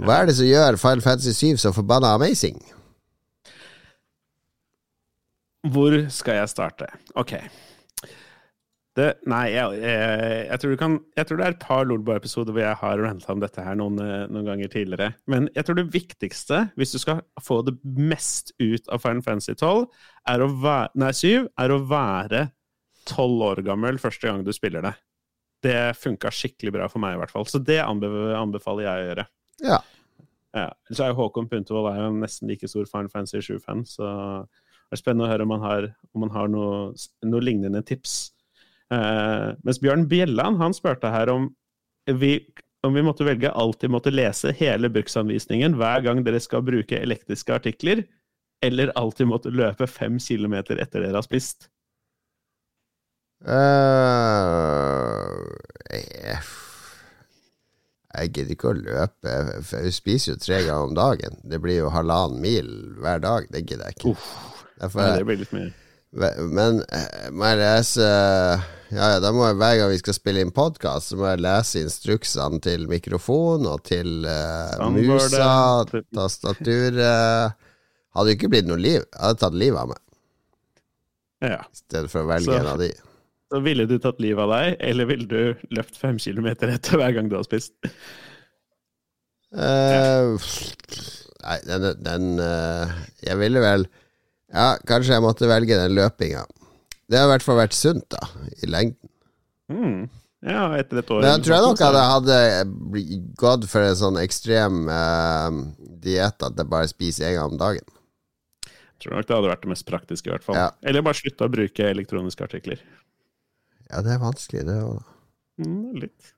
Hva er det som gjør Final Fantasy 7 så forbanna amazing? Hvor skal jeg starte? Ok. Det, nei, jeg, jeg, jeg, tror du kan, jeg tror det er et par Lolbo-episoder hvor jeg har ranta om dette her noen, eh, noen ganger tidligere. Men jeg tror det viktigste, hvis du skal få det mest ut av Final Fantasy 12, er å være, nei, 7, er å være 12 år gammel første gang du spiller det. Det funka skikkelig bra for meg, i hvert fall. Så det anbefaler jeg å gjøre. Ja. Ja. Så er Håkon Puntervold er jo nesten like stor Final Fantasy 7-fan, så det er spennende å høre om han har, om han har noe, noe lignende tips. Eh, mens Bjørn Bjelland han spurte her om vi, om vi måtte velge alltid måtte lese hele bruksanvisningen hver gang dere skal bruke elektriske artikler, eller alltid måtte løpe fem kilometer etter dere har spist. Uh, jeg, jeg gidder ikke å løpe. Jeg spiser jo tre ganger om dagen. Det blir jo halvannen mil hver dag. Det gidder jeg ikke. Derfor, ja, det blir litt mye. men eh, må jeg lese Ja, ja, da må jeg hver gang vi skal spille inn podkast, så må jeg lese instruksene til mikrofon og til uh, musa, tastaturet Hadde ikke blitt noe liv. Jeg hadde tatt livet av meg Ja. i stedet for å velge Så- en av de. Så ville du tatt livet av deg, eller ville du løpt fem kilometer etter hver gang du har spist? Eh, nei, den, den uh, Jeg ville vel Ja, kanskje jeg måtte velge den løpinga. Det har i hvert fall vært sunt, da, i lengden. Mm. Ja, etter et år. Men jeg tror jeg nok at jeg hadde gått for en sånn ekstrem uh, diett at jeg bare spiser en gang om dagen. Jeg tror nok det hadde vært det mest praktiske, i hvert fall. Ja. Eller bare slutte å bruke elektroniske artikler. Ja, det er vanskelig, det òg. Mm, litt.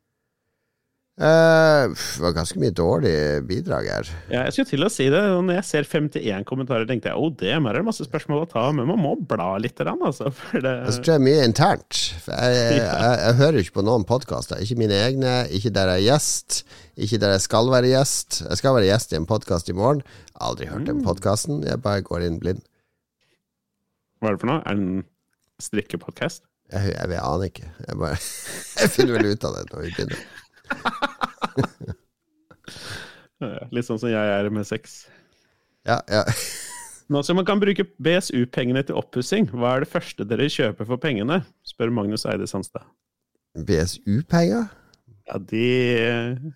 Uh, det var ganske mye dårlig bidrag her. Ja, jeg skulle til å si det, når jeg ser 51 kommentarer, tenkte jeg oh, det er det masse spørsmål å ta, men man må bla litt, altså. For det, Jeg tror det er mye internt. Jeg, jeg, jeg, jeg hører ikke på noen podkaster. Ikke mine egne, ikke der jeg er gjest, ikke der jeg skal være gjest. Jeg skal være gjest i en podkast i morgen. Aldri hørt den podkasten. Jeg bare går inn blind. Hva er det for noe? Er det en strikkepodkast? Jeg, jeg aner ikke. Jeg, bare, jeg finner vel ut av det når vi begynner. Litt sånn som jeg er med sex. Ja, ja. Nå som man kan bruke BSU-pengene til oppussing, hva er det første dere kjøper for pengene? spør Magnus Eide Sandstad. BSU-penger? Ja, de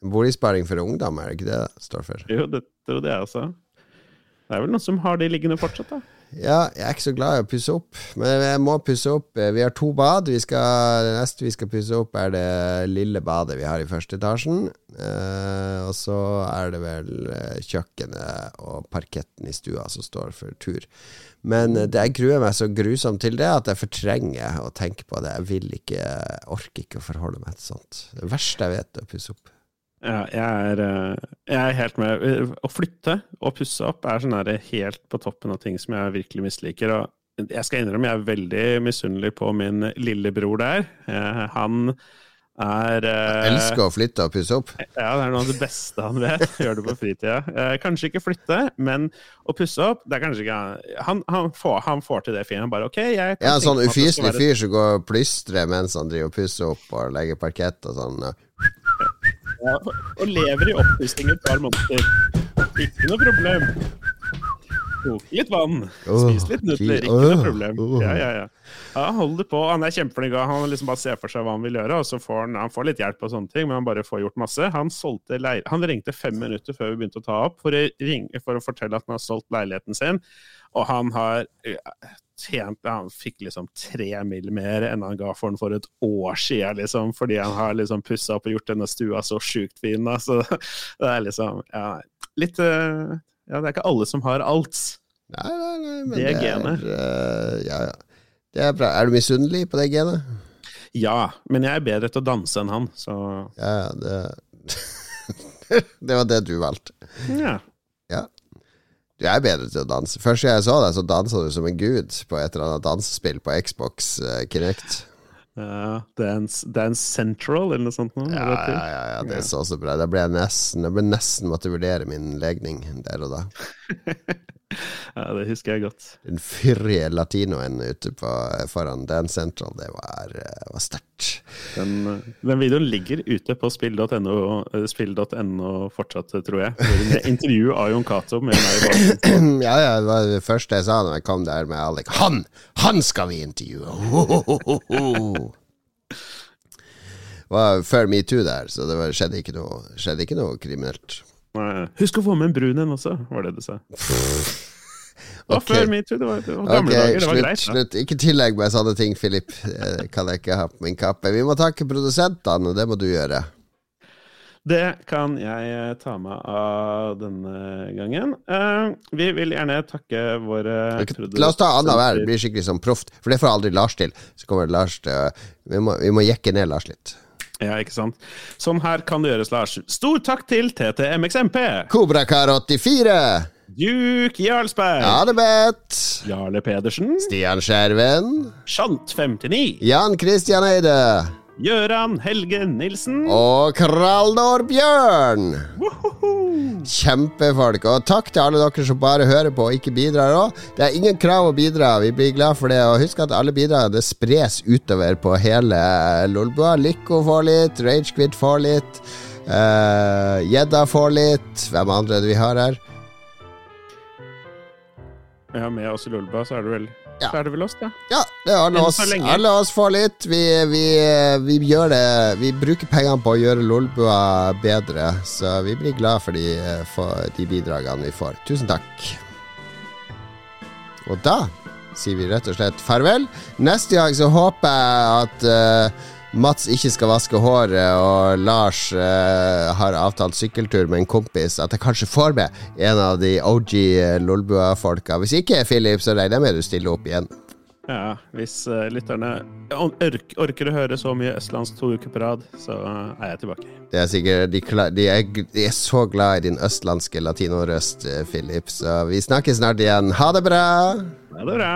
Boligsparing for ungdom, er det ikke det det står for? Jo, det tror jeg også. Det er vel noen som har de liggende fortsatt, da? Ja, jeg er ikke så glad i å pusse opp, men jeg må pusse opp. Vi har to bad. Vi skal, det neste vi skal pusse opp, er det lille badet vi har i første etasjen. Eh, og så er det vel eh, kjøkkenet og parketten i stua som står for tur. Men eh, det jeg gruer meg så grusomt til det, at jeg fortrenger å tenke på det. Jeg vil ikke, jeg orker ikke å forholde meg til sånt. Det verste jeg vet, er å pusse opp. Ja, jeg er, eh, jeg er, helt med. Å flytte og pusse opp er sånn helt på toppen av ting som jeg virkelig misliker. Og jeg skal innrømme jeg er veldig misunnelig på min lillebror der. Eh, han er jeg eh, Elsker å flytte og pusse opp? Ja, det er noe av det beste han vet. Gjør det på fritida. Kanskje ikke flytte, men å pusse opp det er kanskje ikke Han, han, får, han får, til det fint. Han bare OK, jeg kan Ja, en sånn ufyselig fyr som går og plystrer mens han driver og pusser opp og legger parkett og sånn. Ja, og lever i oppussing et par måneder. Ikke noe problem. Koke litt vann, spis litt nudler, ikke noe problem. Ja, ja, ja. ja hold det på. Han er kjempeflink. Han liksom bare ser for seg hva han vil gjøre, og så får han, han får litt hjelp og sånne ting, men han bare får gjort masse. Han, leir, han ringte fem minutter før vi begynte å ta opp, for å, ringe, for å fortelle at han har solgt leiligheten sin, og han har tjent Han fikk liksom tre mill. mer enn han ga for den for et år siden, liksom, fordi han har liksom pussa opp og gjort denne stua så sjukt fin. Så det er liksom Ja, litt eh, Ja, det er ikke alle som har alt. Nei, nei, nei, men det, er genet. Uh, ja, ja. Det er bra. Er du misunnelig på det genet? Ja, men jeg er bedre til å danse enn han, så Ja, det Det var det du valgte. Ja. Du er bedre til å danse. Første gang jeg så deg, så dansa du som en gud på et eller annet dansespill på Xbox uh, Kinect. Ja, dance, dance, Central eller noe sånt? Noe, ja, ja, ja, ja, det så så bra. Da ble jeg nesten, jeg ble nesten måtte vurdere min legning der og da. ja, det husker jeg godt. Den fyrige latinoen ute på, foran Dance Central, det var, eh, var sterkt. Den, den, videoen ligger ute på spill.no eh, spill fortsatt, tror jeg. Med intervju av Jon Cato med meg. Ja, ja, det var det første jeg sa da jeg kom der med Alec. Han! Han skal vi intervjue! Det var før metoo der, så det var, skjedde, ikke noe, skjedde ikke noe kriminelt. Husk å få med en brun en også, var det du sa. Det var okay. før metoo. Det var, det var gamle okay, dager. Det var slutt, greit. Slutt. Ikke tillegg meg sånne ting, Filip. Kan jeg ikke ha på min kappe. Vi må takke produsentene, og det må du gjøre. Det kan jeg eh, ta meg av denne gangen. Uh, vi vil gjerne takke våre La oss ta annenhver. Det blir skikkelig sånn proft. For det får aldri Lars til. Så kommer Lars til Vi må, vi må jekke ned Lars litt. Ja, ikke sant. Sånn her kan gjøres, Lars. Stor takk til TTMXMP. Kobrakar84. Duke Jarlsberg. Adebet. Jarle Pedersen. Stian Skjerven. Shant59. Jan Christian Eide. Gøran Helge Nilsen. Og Kraldor Bjørn. Kjempefolk. Og takk til alle dere som bare hører på og ikke bidrar òg. Det er ingen krav å bidra, vi blir glad for det. Og husk at alle bidrag det spres utover på hele Lolbua. Lico får litt, Ragequid får litt, eh, Gjedda uh, får litt. Hvem andre er det vi har her? Ja, med oss i Lolbua så er det vel ja. Så er det vel oss, da. Ja, det er alle oss. Alle oss få litt. Vi, vi, vi, gjør det Vi bruker pengene på å gjøre Lolbua bedre, så vi blir glad for de, for de bidragene vi får. Tusen takk. Og da sier vi rett og slett farvel. Neste gang så håper jeg at uh, Mats ikke skal vaske håret, og Lars uh, har avtalt sykkeltur med en kompis, at jeg kanskje får med en av de OG eh, Lolbua-folka. Hvis ikke, Philip, så regner jeg med du stiller opp igjen. Ja, hvis uh, lytterne orker, orker å høre så mye østlandsk to uker på rad, så uh, er jeg tilbake. Det er sikkert, de, de, er, de, er, så glad i din østlandske latinorøst, Philip, så vi snakkes snart igjen. Ha det bra! Ha det bra!